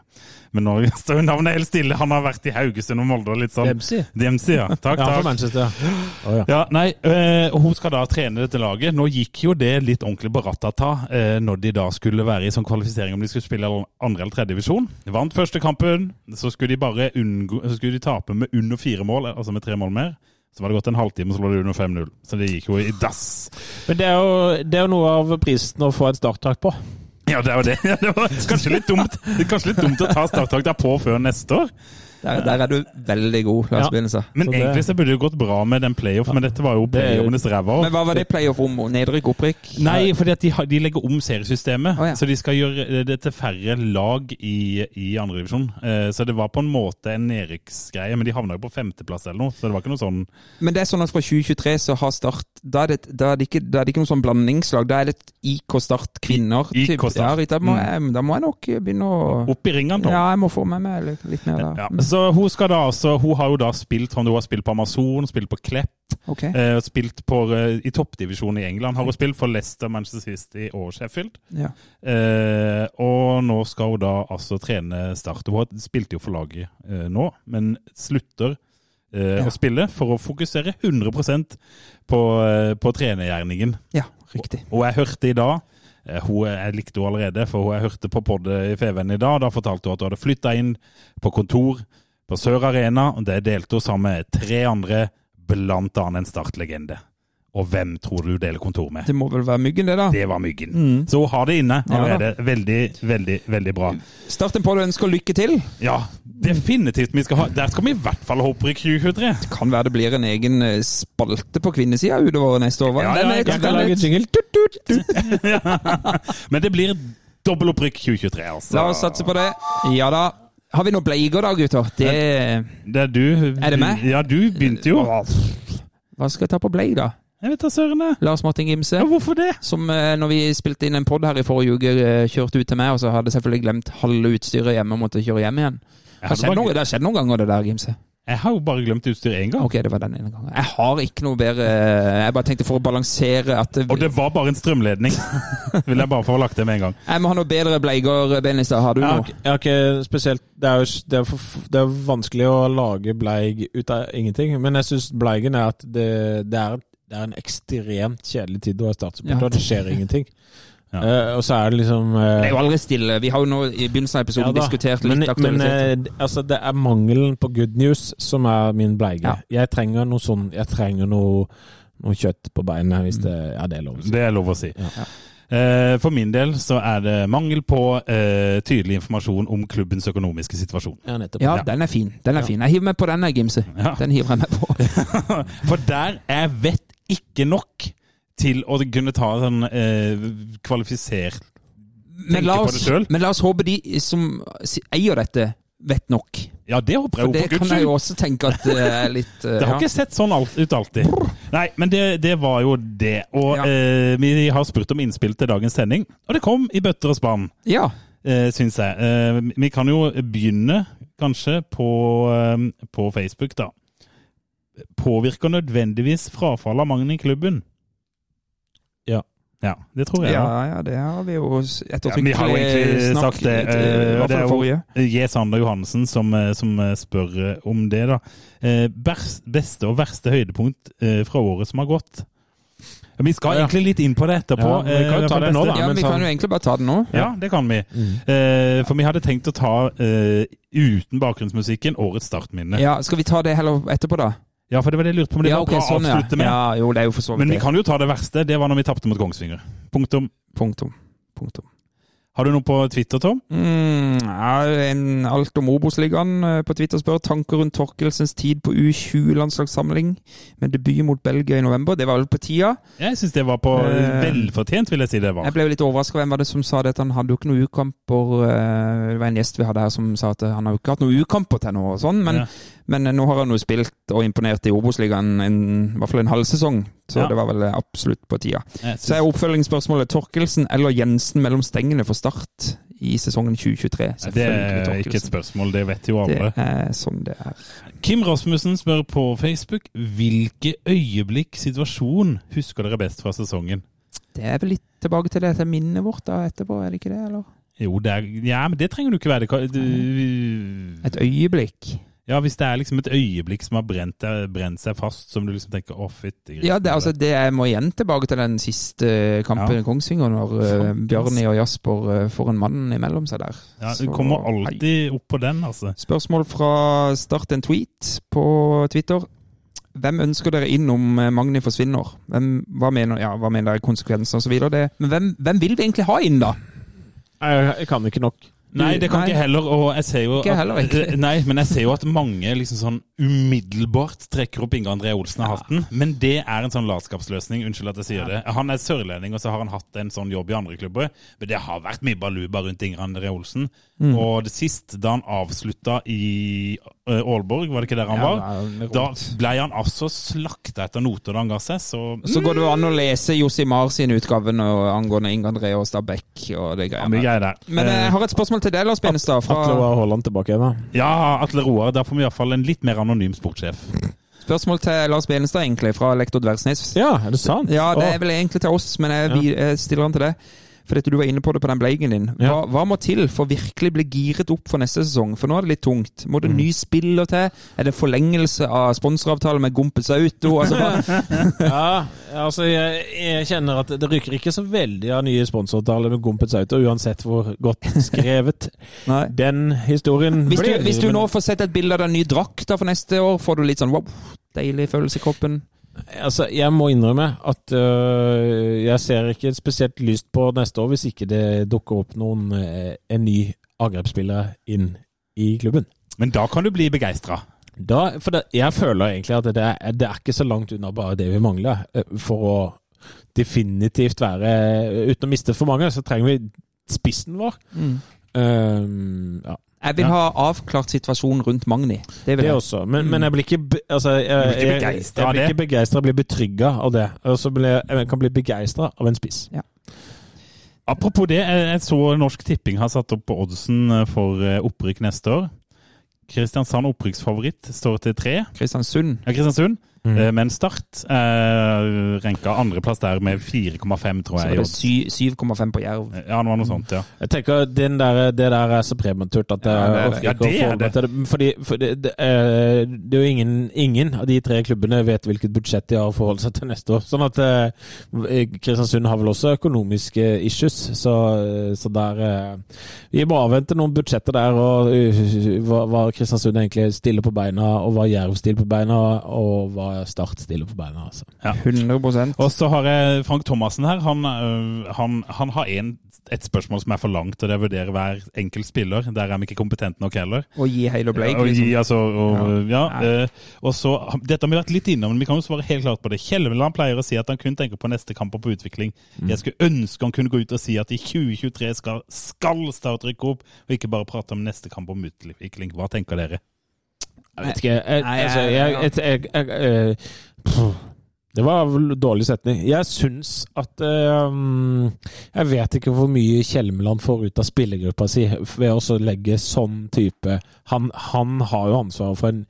Men nå står jo navnet helt stille. Han har vært i Haugesund og Molde og litt sånn. Dempsey. Dempsey, ja. Takk, Ja, fra takk. Manchester. Oh, ja. Ja, nei, uh, Hun skal da trene dette laget. Nå gikk jo det litt ordentlig på ratata uh, når de da skulle være i sånn kvalifisering om de skulle spille andre eller tredje divisjon. Vant første kampen, så skulle de bare unngå, så skulle de tape med under fire mål, altså med tre mål mer. Så var det gått en halvtime, så lå det under 5-0. Så det gikk jo i dass. Men det er, jo, det er jo noe av prisen å få en starttak på. Ja, det er jo det. Det var kanskje litt dumt kanskje litt dumt å ta starttakta på før neste år. Der, der er du veldig god, Lars Ja. Men Så egentlig så burde det gått bra med den playoff, men dette var jo Det er playoffenes ræva. Men hva var det playoff om? Nedrykk, opprykk? Nei, fordi at de, de legger om seriesystemet. Oh, ja. Så de skal gjøre det til færre lag i, i andredivisjon. Eh, så det var på en måte en nedrykksgreie, men de havna jo på femteplass eller noe. Så det var ikke noe sånn Men det er sånn at fra 2023 så har Start Da er det, da er det, ikke, da er det ikke noe sånn blandingslag. Da er det et IK Start kvinner. IK Start. Ja, da, må Mm. jeg, da må jeg nok begynne å opp i ringene, da. Ja, jeg må få med meg litt, mer da. Ja, Mm, så hun skal da altså Hun har jo da spilt Hun har spilt på Amazon, spilt på Klepp, Okay. eh, spilt på, eh, i toppdivisjonen i England. Har hun spilt for Leicester, Manchester City og Sheffield. Ja. Eh, og nå skal hun da altså trene Start. Hun spilte jo for laget nå, men slutter eh, Ja. å spille for å fokusere 100% på, på trenergjerningen. ja, riktig. Og jeg hørte i dag hun, Jeg likte henne allerede, for jeg hørte på poddet i Feven i dag. Da fortalte hun at hun hadde flytta inn på kontor på Sør Arena. og Det delte hun sammen med tre andre, annet en Start-legende. Og hvem tror du deler kontor med? Det må vel være Myggen, det, da. Det var Myggen. Mm. Så hun har det inne Ja er det Veldig, veldig, veldig bra. Start en podd og ønsker lykke til. Ja, definitivt. Vi skal ha, der skal vi i hvert fall ha opprykk 2023. Det kan være det blir en egen eh, spalte på kvinnesida utover neste år. Ja, ja, Den er- jeg kan lage jingle. Men det blir dobbeltopprykk 2023, altså. La oss satse på det. Ja da. Har vi noen bleier da, gutter? Det Det er du. Er det meg? Ja, du begynte jo. Hva skal jeg ta på blei, da? Jeg vet da søren. Lars Martin Gimse. Ja, hvorfor det? Som eh, når vi spilte inn en pod her i forrige uke, eh, kjørte ut til meg, og så hadde jeg selvfølgelig glemt halve utstyret hjemme og måtte kjøre hjem igjen. Det har skjedd, skjedd noe, det har skjedd noen ganger, det der, Gimse. jeg har jo bare glemt utstyret én gang. Ok, det var den ene gangen. Jeg har ikke noe bedre eh, Jeg bare tenkte for å balansere at det, Og det var bare en strømledning. Vil jeg bare få lagt det med en gang. Jeg må ha noe bedre bleier, Benestad. Har du Jeg har, noe? jeg har ikke spesielt Det er jo det er, for, det er vanskelig å lage bleig ut av ingenting, men jeg syns bleigen er at det, det, er, det er en ekstremt kjedelig tid å være startsupporter, Ja. det skjer ingenting. Ja. Uh, og så er det liksom uh, Det er jo aldri stille. Vi har jo nå i begynnelsen av episoden ja diskutert litt men, men aktualitet. eh, altså, det er mangelen på good news som er min bleige. Ja. Jeg trenger noe sånn Jeg trenger noe, noe kjøtt på beinet, hvis det Ja, det er lov å si. Det er lov å si. Ja. Eh, For min del så er det mangel på eh, tydelig informasjon om klubbens økonomiske situasjon. Ja. Ja, Ja. den er fin. Den er Ja. fin. Jeg hiver meg på den, jeg, Gimse. Ja. Den hiver jeg meg på. For der jeg vet ikke nok til å kunne ta sånn eh, kvalifisert Men la, oss, det men la oss håpe de som eier dette, vet nok. Ja, det håper For jeg jo, det for kan guds jeg jo også tenke at det er litt uh, Det har ja. ikke sett sånn ut alltid. Nei, men det, det var jo det. Og Ja. eh, vi har spurt om innspill til dagens sending, og det kom i bøtter og spann, ja. eh, syns jeg. Eh, vi kan jo begynne, kanskje, på, eh, på Facebook, da. Påvirker nødvendigvis frafall av mange i klubben? Ja. Ja, det tror jeg. ja, ja, det har vi jo ettertrykkelig Ja, egentlig snakket sagt det. i eh, Det er forrige. jo J. Sander Johansen som, eh, som eh, spør eh, om det, da. Eh, Beste og verste høydepunkt eh, fra året som har gått? Vi skal Ja. egentlig litt inn på det etterpå. Ja, vi kan jo eh, ta det nå, da. Ja, men Vi sånn- kan jo egentlig bare ta det nå. Ja, det kan vi. Mm. Uh, for vi hadde tenkt å ta, uh, uten bakgrunnsmusikken, årets startminne. Ja. Ja, Skal vi ta det heller etterpå, da? For det var det jeg lurte på Men det Ja, var ok, bra å sånn, ja. med. Ja, jo, det er jo for så vidt Men vi kan jo ta det verste. Det var når vi tapte mot Kongsvinger. Punktum. Punktum. Punktum. Har du noe på Twitter, Tom? Mm, ja, en alt om Obos-ligaen eh, på Twitter spør tanker rundt Torkelsens tid på U20-landslagssamling med debut mot Belgia i november. Det var vel på tida. Jeg syns det var på uh, velfortjent, vil jeg si det var. Jeg ble litt overraska. Hvem var det som sa det? At han hadde jo ikke noen ukamper eh, Det var en gjest vi hadde her som sa at han har jo ikke hatt noen ukamper til nå, og sånn, men, Ja. men nå har han jo spilt og imponert i Obos-ligaen i hvert fall en halv sesong. Så Ja. det var vel absolutt på tida. Så er oppfølgingsspørsmålet Torkelsen eller Jensen mellom stengene for Start i sesongen 2023. Det er ikke et spørsmål, det vet jo alle. Det er sånn det er. Kim Rasmussen spør på Facebook hvilke øyeblikk, situasjon, husker dere best fra sesongen? Det er vel litt tilbake til det til minnet vårt da etterpå, er det ikke det? eller? Jo, det er, ja, men det trenger du ikke være. Det du, Et øyeblikk. Ja, Hvis det er liksom et øyeblikk som har brent, brent seg fast, som du liksom tenker å, fytti Ja, det, altså, det jeg må igjen tilbake til den siste kampen Ja. i Kongsvinger, når uh, Bjarni og Jasper uh, får en mann imellom seg der. ja, Så- Du kommer alltid opp på den, altså. Spørsmål fra Start en tweet på Twitter. Hvem ønsker dere inn om eh, Magni forsvinner? Hvem, hva, mener, ja, hva mener dere konsekvenser osv.? Men hvem, hvem vil vi egentlig ha inn, da? Jeg, jeg kan ikke nok. Nei, det kan Nei. ikke heller. Og jeg ser jo Ikke at, heller, ikke. Nei, men jeg ser jo at mange liksom sånn umiddelbart trekker opp Inge André Olsen av hatten. Men det er en sånn latskapsløsning. Unnskyld at jeg sier det. Han er sørlending, og så har han hatt en sånn jobb i andre klubber. Men det har vært mye baluba rundt Inge André Olsen. Mm. Og det sist, da han avslutta i Aalborg, var det ikke der han var? Da ble han altså slakta etter noter da han ga seg, så Så går det jo an å lese Josimar sin utgave nå angående Inge André og Stabæk og det ja, greier der. Men eh, jeg har et spørsmål til deg, Lars Benestad. Atle Roar Haaland tilbake igjen, da. Ja, Atle Roar. Der får vi iallfall en litt mer anonym sportssjef. spørsmål til Lars Benestad, egentlig, fra lektor Dversnes. Ja, er det sant? Ja, det er vel egentlig til oss, men jeg, jeg stiller han til deg. Fordi dette, du var inne på det på den bleigen din. Hva, Ja. hva må til for virkelig bli giret opp for neste sesong? For nå er det litt tungt. Må det ny spiller til? Er det forlengelse av sponsoravtale med Gompes Auto? Altså, ja, altså jeg, jeg kjenner at det rykker ikke så veldig av nye sponsoravtaler med Gompets Auto, uansett hvor godt skrevet den historien Hvis du, blir. hvis du nå får sett et bilde av den nye drakta for neste år, får du litt sånn wow, deilig følelse i kroppen? Altså, jeg må innrømme at øh, jeg ser ikke spesielt lyst på neste år hvis ikke det dukker opp noen øh, en ny angrepsspiller inn i klubben. Men da kan du bli begeistra. For det, jeg føler egentlig at det er, det er ikke så langt unna bare det vi mangler øh, for å definitivt være Uten å miste for mange, så trenger vi spissen vår. Um, ja. Jeg vil Ja. ha avklart situasjonen rundt Magni. Det vil Det jeg. også. Men, men jeg blir ikke altså, jeg, jeg, jeg, blir ikke begeistra, jeg blir betrygga av det. Og så jeg, kan bli begeistra av en spiss. Apropos det, jeg jeg så Norsk Tipping har satt opp på oddsen eh, for eh, opprykk neste år. Kristiansand opprykksfavoritt står til tre. Kristiansund. Ja, Kristiansund. Mm. Eh, Men Start eh, renka andreplass der med 4,5, tror jeg. Så var det 7,5 på Jerv. Ja, det var noe sånt, ja. Jeg tenker den der, Det der er så prematurt at jeg Ja, det det. orker Ja, ikke å det er det. Fordi, for det, det, er, det er jo ingen, ingen av de tre klubbene vet hvilket budsjett de har å forholde seg til neste år. Sånn at eh, Kristiansund har vel også økonomiske issues, så, så der eh, Vi må avvente noen budsjetter der, og uh, hva, hva Kristiansund egentlig stiller på beina, og hva Jerv stiller på beina, og hva Start stille på beina. altså. 100% Og så har jeg Frank Thomassen her. Han, øh, han, han har en, et spørsmål som er for langt, og det er å vurdere hver enkelt spiller. Der er vi ikke kompetente nok heller. Og gi Halo Blake, og, gi, liksom. altså, og, ja. Ja. øh, og så, Dette har vi vært litt innom, men vi kan jo svare helt klart på det. Kjelmeland pleier å si at han kun tenker på neste kamp og på utvikling. Mm. Jeg skulle ønske han kunne gå ut og si at i 2023 skal, skal Start rykke opp, og ikke bare prate om neste kamp om utvikling. Hva tenker dere? Jeg vet ikke. Jeg, altså, jeg- jeg, jeg, jeg, jeg, eh, Det var vel dårlig setning. Jeg syns at eh, Jeg vet ikke hvor mye Kjelmeland får ut av spillergruppa si ved å legge sånn type Han, han har jo ansvaret for en,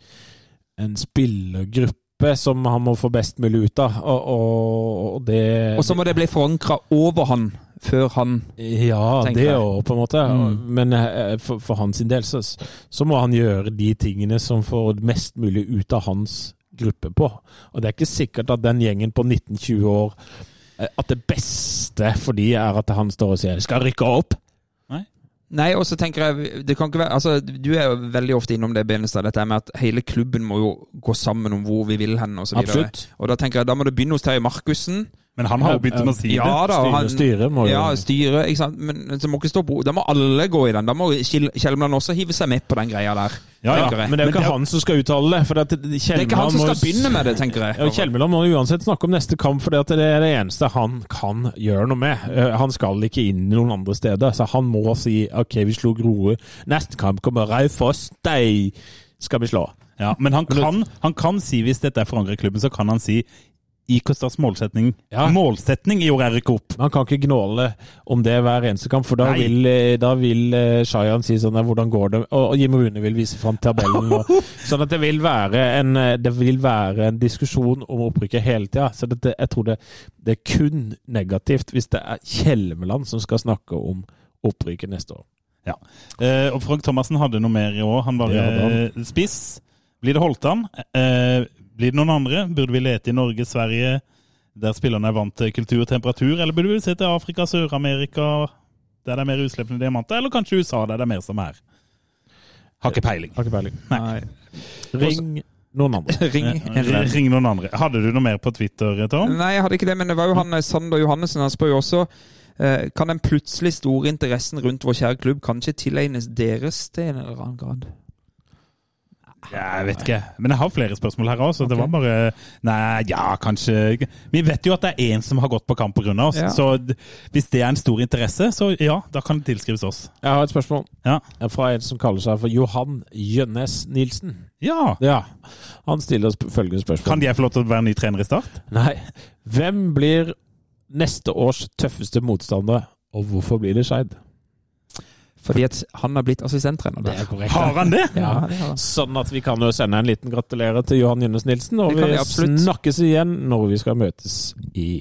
en spillergruppe som han må få best mulig ut av, og, og, og det Og så må det bli forankra over han før han ja, det òg, på en måte. Mm. Men eh, for, for hans sin del så, så må han gjøre de tingene som får mest mulig ut av hans gruppe på. Og det er ikke sikkert at den gjengen på 19-20 år eh, At det beste for de er at han står og sier 'skal rykke opp'. Nei, og så tenker jeg det kan ikke være, altså Du er jo veldig ofte innom det, Benestad, dette med at hele klubben må jo gå sammen om hvor vi vil hen, osv. så Og da tenker jeg da må det begynne hos Terje Markussen. Men han har jo begynt med å si Ja da, Styre, han- styre må jo Ja, styre, ikke sant. Men så må ikke stå på Da må alle gå i den. Da må Kjelmeland også hive seg med på den greia der. Ja, ja. Men det er jo ikke det- han som skal uttale det. For at Det er ikke han som skal begynne med det, tenker jeg. Ja, Kjelmeland må uansett snakke om neste kamp, for det er det eneste han kan gjøre noe med. Eh, Han skal ikke inn noen andre steder, så han må si OK, vi slo Grorud. Neste kamp kommer Raufoss. De skal vi slå. Ja, men han kan, han kan si, hvis dette er forankret i klubben, så kan han si IK-Stats målsetning, Ja. målsetning i Erik er opp. Man kan ikke gnåle om det hver eneste kamp, for da Nei. vil, eh, da vil eh, Shayan si sånn der, hvordan går det? Og, og Jim Rune vil vise fram tabellen. Og, sånn at det vil en, eh, det vil være en diskusjon om opprykket hele tida. Så det, jeg tror det, det er kun negativt hvis det er Kjelmeland som skal snakke om opprykket neste år. Ja. Eh, og Frank Thomassen hadde noe mer i år. Han var eh, spiss. Blir det Holtan? Eh, blir det noen andre? Burde vi lete i Norge, Sverige, der spillerne er vant til kultur og temperatur? Eller burde vi se til Afrika, Sør-Amerika, der det er mer utslippende diamanter? Eller kanskje USA, der det er mer som er? Har ikke peiling. Har ikke peiling. Nei. Ring noen andre. Ring Ring noen andre. Hadde du noe mer på Twitter, Tom? Nei, jeg hadde ikke det, men det var jo han eh, Sander Johannessen. Han spør jo også eh, Kan den plutselig store interessen rundt vår kjære klubb kanskje tilegnes deres til en eller annen grad? Jeg vet ikke. Men jeg har flere spørsmål her òg, så det var bare Nei, ja, kanskje Vi vet jo at det er én som har gått på kamp pga. oss, Ja. så hvis det er en stor interesse, så ja, da kan det tilskrives oss. Jeg har et spørsmål Ja. fra en som kaller seg for Johan Jønnes Nilsen. ja. Ja, Han stiller oss følgende spørsmål. Kan jeg få lov til å være ny trener i Start? Nei. Hvem blir neste års tøffeste motstander, og hvorfor blir det Skeid? Fordi at han har blitt assistenttrener der. korrekt. Har han det? Ja, det har han. Sånn at vi kan jo sende en liten gratulerer til Johan Jønnes Nilsen, og vi vi snakkes igjen når vi skal møtes i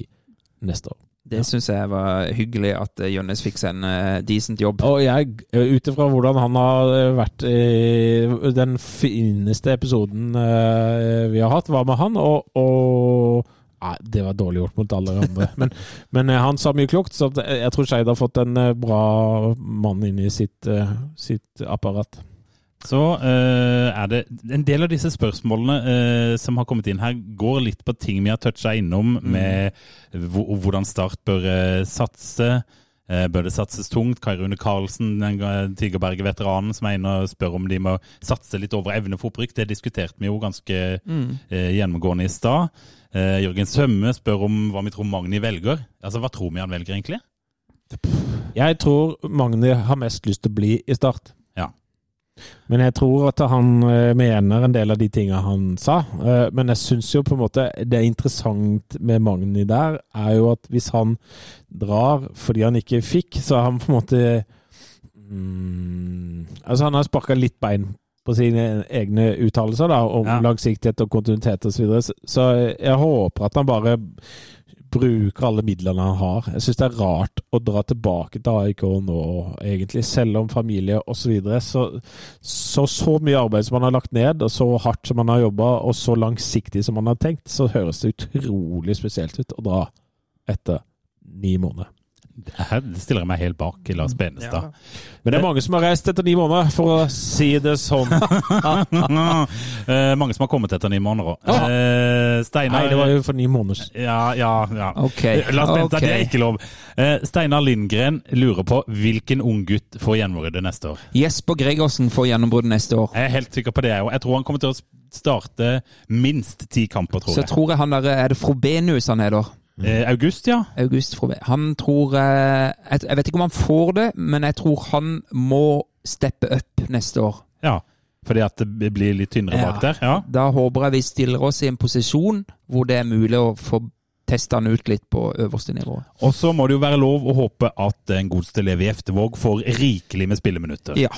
neste år. Det syns jeg var hyggelig at eh, Jønnes fikk seg en eh, decent jobb. Og jeg, ut ifra hvordan han har eh, vært i Den fineste episoden eh, vi har hatt, var med han, og, og Nei, det var dårlig gjort mot alle andre. Men, men eh, han sa mye klokt, så jeg tror Skeid har fått en eh, bra mann inn i sitt, eh, sitt apparat. Så uh, er det En del av disse spørsmålene uh, som har kommet inn her, går litt på ting vi har toucha innom, med hvordan Start bør uh, satse. Bør det satses tungt? Kai Rune Karlsen, den Tigerberget-veteranen, som er inne og spør om de må satse litt over evne for opprykk. Det diskuterte vi jo ganske eh, gjennomgående i stad. Eh, Jørgen Sømme spør om hva vi tror Magni velger. Altså, Hva tror vi han velger, egentlig? Jeg tror Magni har mest lyst til å bli i Start. Ja. Men jeg tror at han eh, mener en del av de tinga han sa. Eh, Men jeg syns jo på en måte det er interessant med Magni der, er jo at hvis han drar fordi han ikke fikk, så har han på en måte mm, Altså, han har sparka litt bein på sine egne uttalelser da, om Ja. langsiktighet og kontinuitet osv. Så, videre. Så- jeg håper at han bare bruker alle midlene han har. Jeg syns det er rart å dra tilbake til AIK nå, egentlig, selv om familie osv. Så, så så så mye arbeid som han har lagt ned, og så hardt som han har jobba, og så langsiktig som han har tenkt, så høres det utrolig spesielt ut å dra etter ni måneder. Her stiller jeg meg helt bak Lars Benestad. Men det er mange som har reist etter ni måneder, for å si det sånn. Eh, mange som har kommet etter ni måneder òg. Ah. Steinar Nei, det var jo for ni måneder siden. Ja, ja, ja. Okay. Lars Benestad, okay. det er ikke lov. Eh, Steinar Lindgren lurer på hvilken unggutt får gjennombruddet neste år. Jesper Gregersen får gjennombruddet neste år. Jeg er helt sikker på det, jeg òg. Jeg tror han kommer til å starte minst ti kamper, tror jeg. Så jeg. tror jeg han der Er det Frobenius han heter? Eh, August, ja. August. Han tror eh, jeg, jeg vet ikke om han får det, men jeg tror han må steppe up neste år. ja. Fordi at det blir litt tynnere Ja. bak der. Ja. Da håper jeg vi stiller oss i en posisjon hvor det er mulig å få testa han ut litt på øverste nivå. Og så må det jo være lov å håpe at en godeste i Eftevåg får rikelig med spilleminutter, Ja,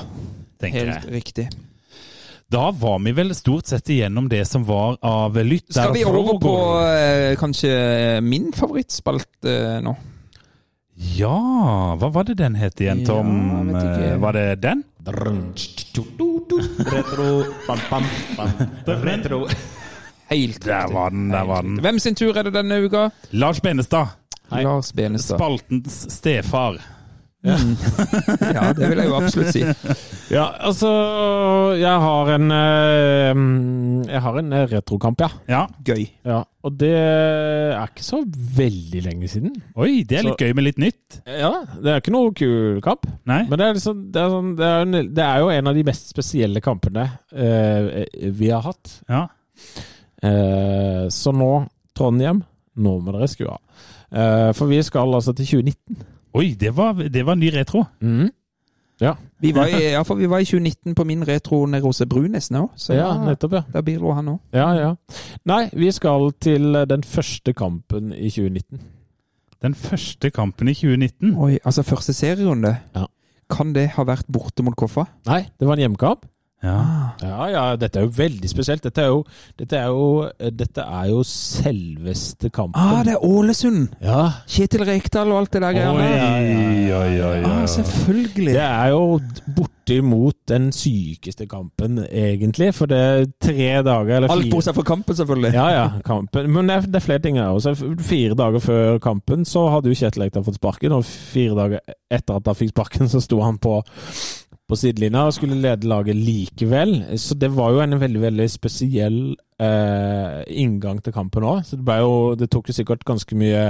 helt jeg. riktig. Da var vi vel stort sett igjennom det som var av lytt. Skal vi over på eh, kanskje min favorittspalte eh, nå? Ja, hva var det den het igjen, Tom? Ja. Eh, Var det den? Retro, bam, bam, bam. Retro. Helt Der var den, der var den. Hvem sin tur er det denne uka? Lars Benestad, Hei. Lars Benestad. spaltens stefar. Ja, det vil jeg jo absolutt si. Ja, altså Jeg har en eh, Jeg har en eh, retrokamp, ja. Ja. Gøy. ja. Og det er ikke så veldig lenge siden. Oi, det er litt gøy med litt nytt. Ja, det er ikke noe kul kamp. Nei? Men det er, liksom, det, er sånn, det, er, en- det er jo en av de mest spesielle kampene uh, vi har hatt. Ja. Uh, så nå, Trondheim, nå må dere skru av. Uh, for vi skal altså til 2019. Oi, det var, det var ny retro. Mm. Ja, Vi var, i, ja, for vi var i 2019 på min retro nede hos Brunes nå. Så ja da, nettopp, ja. da bidro han òg. Ja, ja. Nei, vi skal til den første kampen i 2019. Den første kampen i 2019. Oi, altså første serierunde. Ja. Kan det ha vært borte mot Koffa? Nei, det var en hjemmekamp. Ja. Ja, ja, dette er jo veldig spesielt. Dette er jo, dette er jo, dette er jo selveste kampen. Ah, det er Ålesund! Ja, Kjetil Rekdal og alt det der Oi, greiene. oi, oi, oi. Ah, selvfølgelig. det er jo bortimot den sykeste kampen, egentlig. For det er tre dager eller Alt bortsett fra kampen, selvfølgelig. Ja, ja, kampen. Men det er, det er flere ting her. også. Fire dager før kampen så hadde jo Kjetil Rekdal fått sparken, og fire dager etter at han fikk sparken, så sto han på, på sidelinja og skulle lede laget likevel. Så det var jo en veldig, veldig spesiell eh, inngang til kampen òg. Så det, jo, det tok jo sikkert ganske mye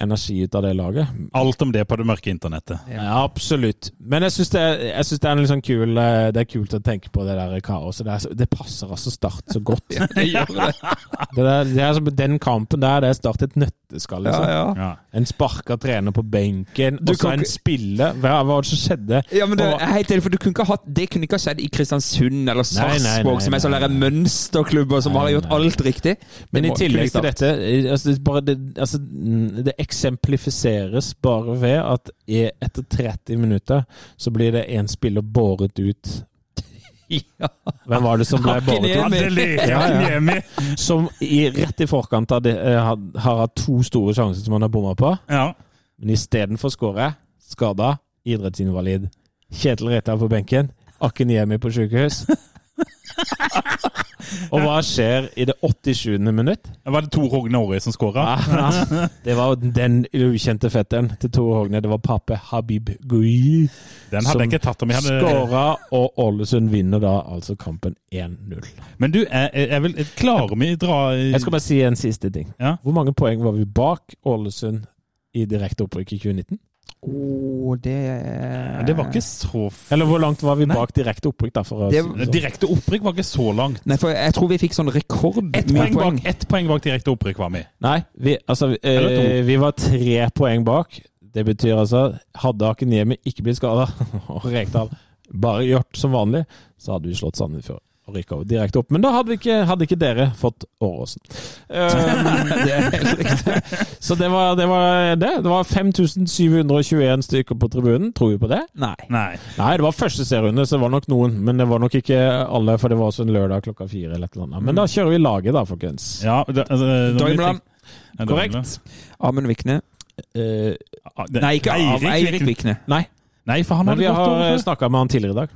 energi ut av det laget. Alt om det på det mørke internettet. Ja, absolutt. Men jeg syns det, jeg synes det er en litt sånn kul eh, Det er kult å tenke på det der kaoset. Det, er det passer altså Start så godt. Det gjør det. Det, der, det er som den kampen der, det er Start et nøtteskall. Liksom. ja. Ja. En sparka trener på benken, og så en ikke- spiller. Hva var det som skjedde? Ja, men det Og- er helt enig, for du kunne ikke ha hatt, Det kunne ikke ha skjedd i Kristiansund eller Sarpsborg, som er sånne mønsterklubber som Nei, har gjort nei. alt riktig. Men Det i tillegg til dette altså, det, bare, det, altså, det eksemplifiseres bare ved at etter 30 minutter så blir det én spiller båret ut. Ja. Hvem var det som ble båret ut? Ja, ja. Som i, rett i forkant av det, eh, har, har hatt to store sjanser som han har bomma på. Ja. Men istedenfor skåre, skada, idrettsinvalid. Kjetil Reitar på benken, Akiniemi på sykehus. Og hva skjer i det 87. minutt? Var det Tor Hogne Aari som skåra? Det var den ukjente fetteren til Tor Hogne. Det var pape Habib Gui. Den hadde jeg ikke tatt om jeg hadde Skåra, og Ålesund vinner da altså kampen 1-0. Men du, jeg, jeg vil Klarer å dra Jeg skal bare si en siste ting. Ja. Hvor mange poeng var vi bak Ålesund i direkte opprykk i 2019? Åh, det Det var ikke så f Eller hvor langt var vi bak direkte opprykk? da, for å Det- si sånn? Direkte opprykk var ikke så langt. Nei, for jeg tror vi fikk sånn rekord Ett poeng, poeng, bak, ett poeng bak direkte opprykk var vi. Nei, vi, altså, eh, vi var tre poeng bak. Det betyr altså Hadde Akiniemi ikke blitt skada, og Rekdal bare gjort som vanlig, så hadde vi slått Sandefjord og rykka direkte opp. Men da hadde, vi ikke, hadde ikke dere fått Åråsen. Um, det er helt riktig. så det var det. Var det. det var 5721 stykker på tribunen. Tror vi på det? Nei. Nei. Nei, det var første serierunde, så det var nok noen. Men det var nok ikke alle, for det var også en lørdag klokka fire eller et eller annet. Men da kjører vi laget, da, folkens. Ja, det, når vi Daimland. tenk- Ja, Korrekt. Amund Vikne. Eh, Ah, Nei, ikke Eirik Vikne. nei, Nei, for han men hadde vi har snakka med han tidligere i dag.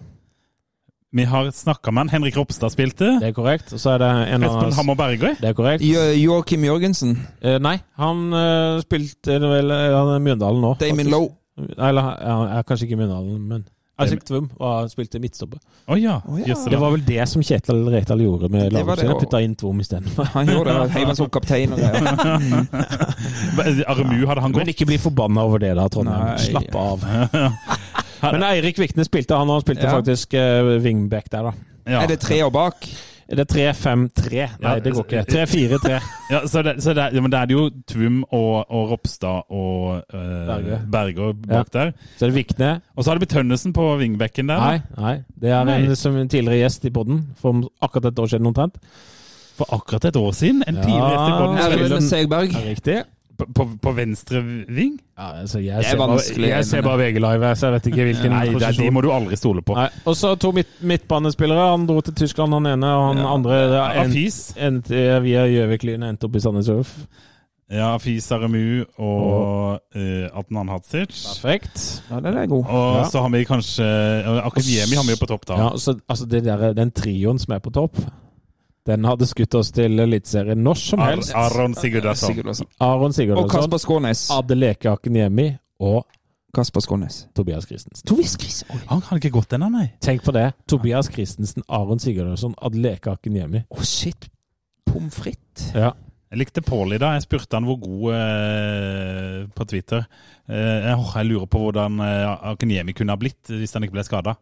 Vi har snakka med han. Henrik Ropstad spilte. Det er korrekt. Og så er det en Espen annen Hammer Bergøy. Det er korrekt. Jo- Joakim Jørgensen. Eh, nei, han uh, spilte vel eh, Han er Mjøndalen nå. Damon faktisk. Lowe. Eller han er kanskje ikke Mjøndalen, men Isaac Tvum spilte midtstopper. Oh, ja. oh ja. Det var vel det som Kjetil Rekdal gjorde med laget det, sitt. Putta inn Tvum istedenfor. Han gjorde det. Heiv han som kaptein og greier. Aremu hadde han Men ikke bli forbanna over det, da, Trondheim. Nei. Slapp av. Men Eirik Vikne spilte, han og han spilte Ja. faktisk uh, wingback der, da. Ja. Er det tre år bak? Er det 3-5-3? Nei, Ja, det går ikke. 3-4-3. Ja, så det, så det, ja, men da er det jo Tvum og, og Ropstad og uh, Berge. Berger bak der. Så er det Vikne. Og så har det blitt Tønnesen på wingbacken der. Nei, nei. Det er Nei. en som en tidligere gjest i podden for akkurat et år siden omtrent. For akkurat et år siden. En Ja. tidligere gjest i. Ja, spiller Erlend Segberg. Er riktig? På, på, på venstre ving? Ja, altså, jeg, Det er ser bare, jeg ser bare VG Live, så jeg vet ikke hvilken Nei, det, er- de må du aldri stole på. Nei. Og så to midt, midtbanespillere. Han dro til Tyskland, han ene, og han Ja. andre ja, en, en, endte via Gjøvik-Lyn endte opp i Sandnes Ulf. Ja, Afis Aremu og uh, Adnan Hadzic. Perfekt. Ja, den er god. Og Ja. så har vi kanskje uh, Akademi har vi jo på topp, da. Ja, så, altså det der, Den trioen som er på topp, den hadde skutt oss til Eliteserien når som Ar helst. Aron Sigurdarsson. Sigurdarsson. Aron Og Kasper Skånes. Adeleke Akeniemi og Kasper Skånes. Tobias Christensen. Tobias Christensen. Han hadde ikke gått ennå, nei. Tenk på det. Tobias Christensen, Aron Sigurdarsson, Adeleke Akeniemi. Å, shit. Pommes frites. Ja. Jeg likte Pauli da. Jeg spurte han hvor god eh, på Twitter. Eh, jeg, jeg lurer på hvordan eh, Akeniemi kunne ha blitt hvis han ikke ble skada.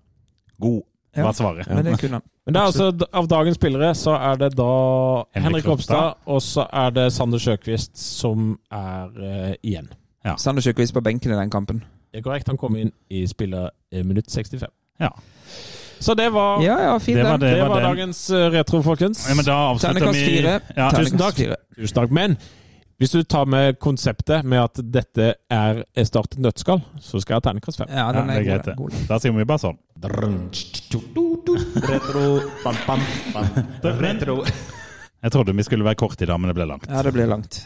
God, Ja. var svaret. Men det kunne han. Men det er altså, av dagens spillere så er det da Henrik Henrik Ropstad. Og så er det Sander Sjøkvist som er uh, igjen. Sander Sjøkvist på benken i den kampen. Det er korrekt. Han kom inn i spiller eh, minutt 65. Ja. Så det var, Ja, ja, fin Det var det. det var den. dagens eh, retro, folkens. Ja, men da avslutter vi fire. Ja, Tusen takk. Tusen takk. Men hvis du tar med konseptet med at dette er Start et nøttskall, så skal jeg ha terningkast fem. Ja, Ja, det er er greit, god. god. Da sier vi bare sånn. Retro, bam, bam, bam. Retro. Jeg trodde vi skulle være korte i dag, men det ble langt. Ja, det ble langt.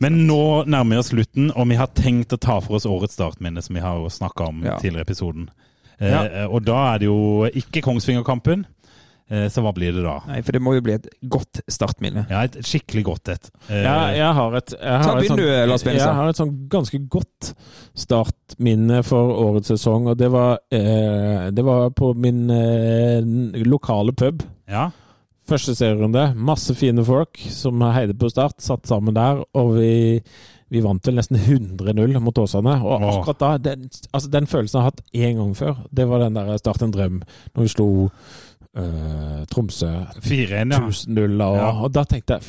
Men nå nærmer vi oss slutten, og vi har tenkt å ta for oss årets startminne, som vi har snakka om Ja. tidligere i episoden. Eh, Og da er det jo ikke Kongsvingerkampen. Eh, så hva blir det da? Nei, for det må jo bli et godt startminne. Ja, et skikkelig godt et. Eh, Ja, jeg har et, jeg har Ta et, Benestad. jeg har et sånn ganske godt startminne for årets sesong, og det var, eh, det var på min eh, lokale pub. ja. Første serierunde. Masse fine folk som heide på Start, satt sammen der, og vi, vi vant vel nesten 100-0 mot Åsane. Og akkurat da, den, altså den følelsen jeg har hatt én gang før, det var den der Start en drøm, når vi slo eh, Tromsø 4-1, ja. 1000-0, og, Ja. og da tenkte jeg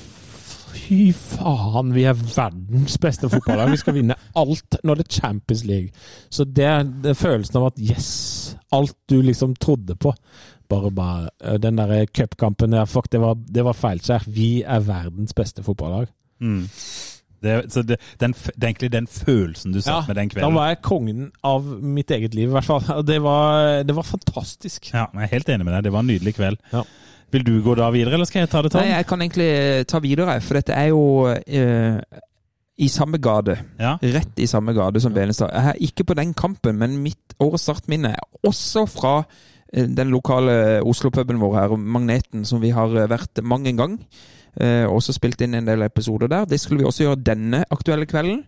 Fy faen, vi er verdens beste fotballag. Vi skal vinne alt når det er Champions League. Så det er det er følelsen av at yes, alt du liksom trodde på Bare, bare eh, Den der cupkampen der, fuck, det var, det var feilskjær. Vi er verdens beste fotballag. Mm. Det, så det, den, det er egentlig den følelsen du satt med den kvelden. da var jeg kongen av mitt eget liv, i hvert fall. Det var, det var fantastisk. Ja, jeg er helt enig med deg. Det var en nydelig kveld. Ja. Vil du gå da videre, eller skal jeg ta det, Tom? Nei, jeg kan egentlig ta videre, for dette er jo eh, i samme gate. Ja. Rett i samme gate som Benestad. Jeg er ikke på den kampen, men mitt årets startminne er også fra eh, den lokale Oslo-puben vår her, Magneten, som vi har eh, vært mange en gang. Eh, også spilt inn en del episoder der. Det skulle vi også gjøre denne aktuelle kvelden.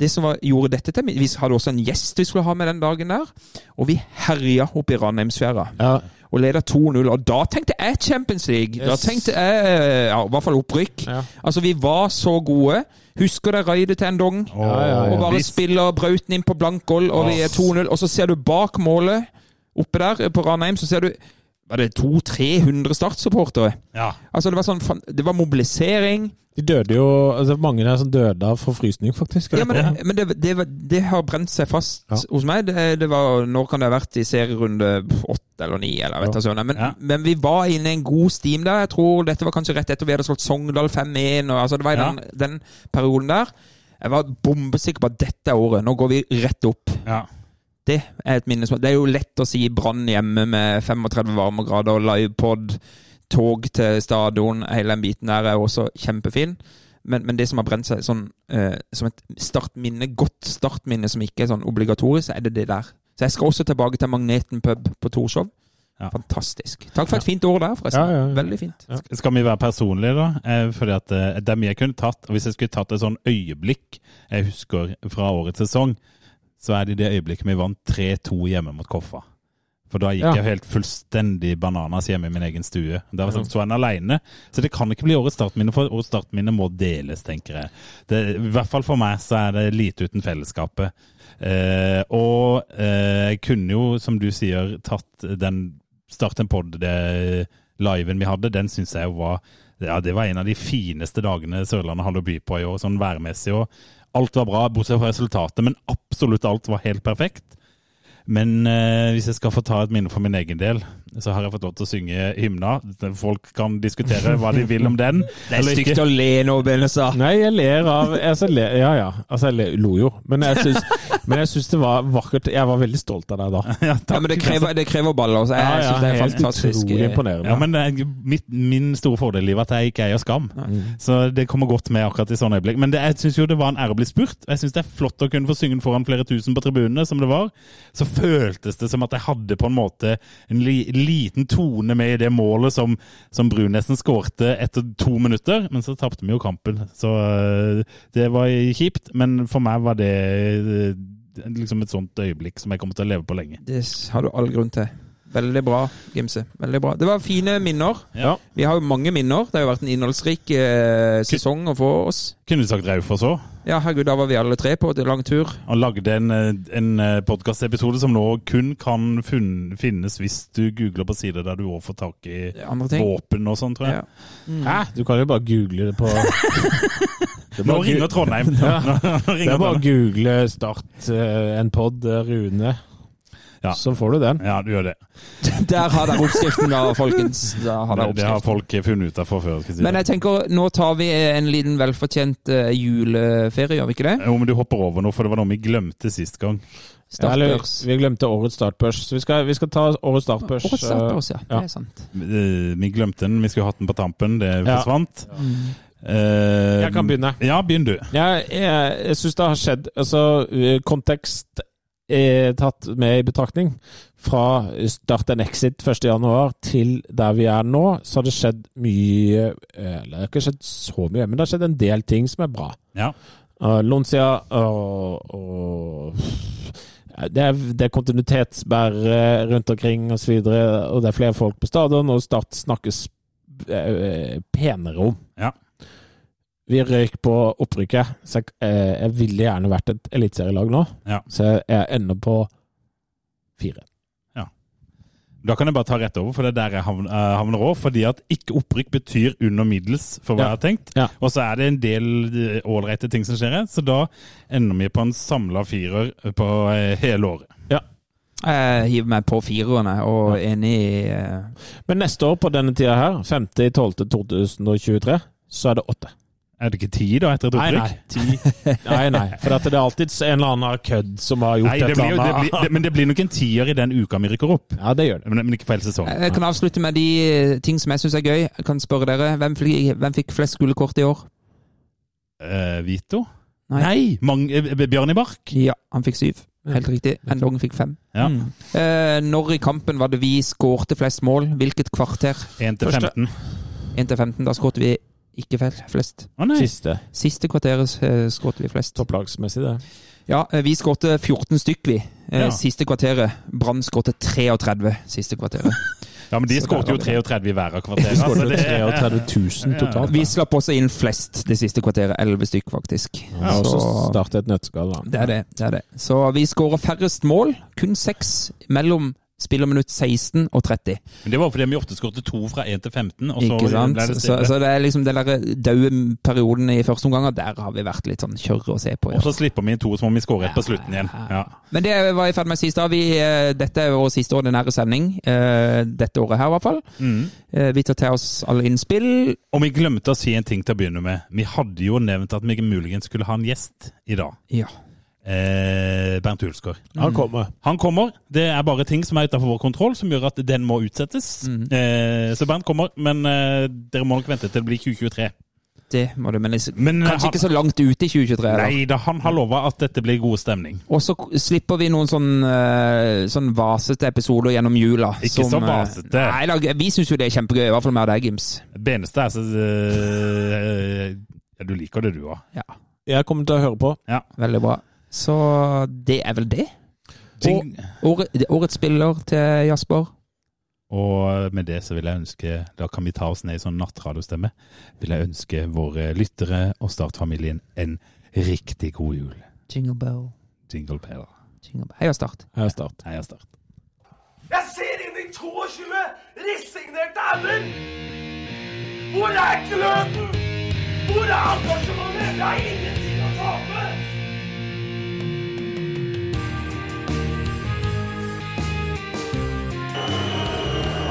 Det som var, gjorde dette til Vi hadde også en gjest vi skulle ha med den dagen der. Og vi herja opp i Ranheimsfjæra Ja. og leda 2-0. Og da tenkte jeg Champions League. Da tenkte jeg ja, i hvert fall opprykk. Ja. Altså, vi var så gode. Husker dere raidet til en dong? Og ja, ja. Og bare Visst. spiller brauten inn på blankgold, og vi er 2-0. Og så ser du bak målet, oppe der på Ranheim, så ser du var det 200-300 startsupportere. Ja. Altså, det var sånn Det var mobilisering. De døde jo altså Mange der som døde av forfrysning, faktisk. Ja, men, men det, det, det har brent seg fast Ja. hos meg. Det, det var, Når kan det ha vært i serierunde åtte eller ni? eller vet Ja. Men, Ja. men vi var inne i en god steam der. Jeg tror dette var kanskje rett etter vi hadde slått Sogndal 5-1. altså Det var i Ja. den, den perioden der. Jeg var bombesikker på at dette er året. Nå går vi rett opp. ja. Det er et minne Det er jo lett å si Brann hjemme med 35 varmegrader og livepod, tog til stadion, hele den biten der er også kjempefin. Men, men det som har brent seg sånn, eh, som et startminne, godt startminne som ikke er sånn obligatorisk, så er det det der. Så jeg skal også tilbake til Magneten pub på Torshov. Ja. Fantastisk. Takk for et fint ord der, forresten. Ja, ja. Veldig fint. Skal vi være personlige, da? Eh, fordi at eh, det er mye jeg kunne tatt. Hvis jeg skulle tatt et sånn øyeblikk jeg husker fra årets sesong, så er det i det øyeblikket vi vant 3-2 hjemme mot Koffa. For da gikk Ja. jeg helt fullstendig bananas hjemme i min egen stue. Da var sånn, så en alene. Så det kan ikke bli årets startminne, for årets startminne må deles, tenker jeg. Det, I hvert fall for meg så er det lite uten fellesskapet. Eh, og eh, jeg kunne jo, som du sier, tatt den starten en pod, det liven vi hadde, den syns jeg var ja, det var en av de fineste dagene Sørlandet hadde å by på i år, sånn værmessig. og Alt var bra, bortsett fra resultatet, men absolutt alt var helt perfekt. Men eh, hvis jeg skal få ta et minne for min egen del, så har jeg fått lov til å synge hymna. Folk kan diskutere hva de vil om den. Det er stygt å le nå, Benestad. Nei, jeg ler av altså, jeg ler, Ja ja, altså jeg ler- lo jo. Men jeg syns, men jeg syns det var vakkert. Jeg var veldig stolt av deg da. Ja, Ja, men det krever, det krever baller. Så jeg Ja, ja, synes det er helt fantastisk. utrolig imponerende. Ja, men er mitt, min store fordel i livet er at jeg ikke eier skam. Så det kommer godt med akkurat i sånne øyeblikk. Men det, jeg syns jo det var en ære å bli spurt. Jeg syns det er flott å kunne få synge den foran flere tusen på tribunene, som det var. Så føltes det som at jeg hadde på en måte en li, liten tone med i det målet som, som Brunesen skårte etter to minutter. Men så tapte vi jo kampen, så øh, det var kjipt. Men for meg var det øh, liksom et sånt øyeblikk som jeg kommer til å leve på lenge. Det har du all grunn til. Veldig bra, Gimse. Veldig bra. Det var fine minner. Ja. Vi har jo mange minner. Det har jo vært en innholdsrik eh, sesong å få oss. Kunne du sagt Raufoss òg? Ja, herregud, da var vi alle tre på en lang tur. Han lagde en, eh, en podkastepisode som nå kun kan finnes hvis du googler på sider der du òg får tak i Andre ting. våpen og sånn, tror jeg. Ja. Mm. Hæ? Du kan jo bare google det på Det Nå ringer Trondheim. Ja. Nå, nå Det er bare å google Start eh, en pod eh, Rune, Ja. så får du den. Ja, du gjør det. Der har dere oppskriften, da, folkens. Der har dere Det har folk funnet ut av fra før. Skal si Men jeg tenker, nå tar vi en liten velfortjent eh, juleferie, gjør vi ikke det? Jo, men du hopper over nå, for det var noe vi glemte sist gang. Ja, eller, vi glemte årets startbørs, så vi skal, vi skal ta årets startbørs. Årets startbørs, ja. ja. Det er sant. Eh, Vi glemte den, vi skulle hatt den på tampen, det Ja. forsvant. Uh, Jeg kan begynne. Ja, begynn du. Jeg, jeg, jeg syns det har skjedd Altså, eh, kontekst er tatt med i betraktning. Fra start and exit 1.1 til der vi er nå, så har det skjedd mye eh, Eller det har ikke skjedd så mye, men det har skjedd en del ting som er bra. Ja. Uh, Lonsia og, og det er, det er kontinuitetsbærere rundt omkring osv., og, så videre, og det er flere folk på stadion, og Start snakkes eh, penere om. Ja. Vi røyk på opprykket, så jeg, eh, jeg ville gjerne vært et eliteserielag nå. Ja. Så jeg, jeg ender på fire. Da kan jeg bare ta rett over, for det er der jeg eh, havner òg. Fordi at ikke opprykk betyr under middels, for hva Ja. jeg har tenkt. Ja. Og så er det en del eh, ålreite ting som skjer her, så da ender vi på en samla firer på eh, hele året. Jeg hiver meg på firerne og enig i eh, Men neste år på denne tida her, 5.12.2023, så er det åtte. Er det ikke ti da, etter et Nei, opprykk? nei. Ti. Nei, nei. For at det er alltid en eller annen kødd som har gjort Nei, det et eller det annet. blir, det, men det blir nok en tier i den uka vi rykker opp. Ja, det gjør det. Men, men ikke for hele sesongen. Jeg kan avslutte med de eh, ting som jeg syns er gøy. Jeg kan spørre dere, hvem, hvem fikk flest gullkort i år? Eh, Vito? Nei. Nei! Eh, Bjørn i Bark? Ja, han fikk syv. Helt riktig. Endongen fikk fem. Ja. Mm. Eh, når i kampen var det vi skårte flest mål? Hvilket kvarter? 1 til 15. 1 til 15. Da skårte vi ikke fel- flest. Å nei. Siste. Siste kvarteret skåret skårte vi flest. Topplagsmessig, det. Ja, eh, vi skårte 14 stykk, vi. Eh, Ja. Siste kvarteret. Brann skårte 33 siste kvarteret. Ja, men de skåret jo 33 i hver av kvarterene. Vi skåret altså, det- 33 000 totalt. Vi slapp også inn flest det siste kvarteret. 11 stykk, faktisk. Ja, og så Så- starte et nøtteskall, da. Det er det. det er det. Så vi skårer færrest mål. Kun seks mellom spillerminutt 16 og 30. Men det var fordi vi ofte skåret to fra 1 til 15, og så Ikke sant? ble det Så, så det er liksom den der daue perioden i første omgang, og der har vi vært litt sånn kjørre å se på. Og så slipper vi inn to, så må vi skåre et på slutten igjen. Ja. Men det var jeg i ferd med å si i. Vi, eh, Dette er vår siste ordinære sending. eh, Dette året her, i hvert fall. Mm. Eh, Vi tar til oss alle innspill. Og vi glemte å si en ting til å begynne med. Vi hadde jo nevnt at vi muligens skulle ha en gjest i dag. Ja. Eh, Bernt Hulsgaard. Han kommer. Han kommer. Det er bare ting som er utenfor vår kontroll, som gjør at den må utsettes. Mm. Eh, så Bernt kommer, men eh, dere må nok vente til det blir 2023. Det må du, men Men, eh, kanskje han- ikke så langt ut i 2023. Eller? Nei da, han har lova at dette blir god stemning. Og så slipper vi noen sånn, eh, sånn vasete episoder gjennom jula. Ikke så eh, vasete. Nei, da, vi syns jo det er kjempegøy, i hvert fall med deg, Gims. Det eneste er så øh, ja, Du liker det, du òg. Ja, Jeg kommer til å høre på. veldig bra. Så det er vel det. Og, Året, årets spiller til Jasper. Og med det så vil jeg ønske, da kan vi ta oss ned i sånn nattradiostemme, vil jeg ønske våre lyttere og Startfamilien en riktig god jul. Jingle bell, Jingle bell. jingle bell. Heia Start. Er Start. Heia Start. Jeg ser inn i 22 resignerte ender! Hvor er gløden? Hvor er engasjementet? Det er ingenting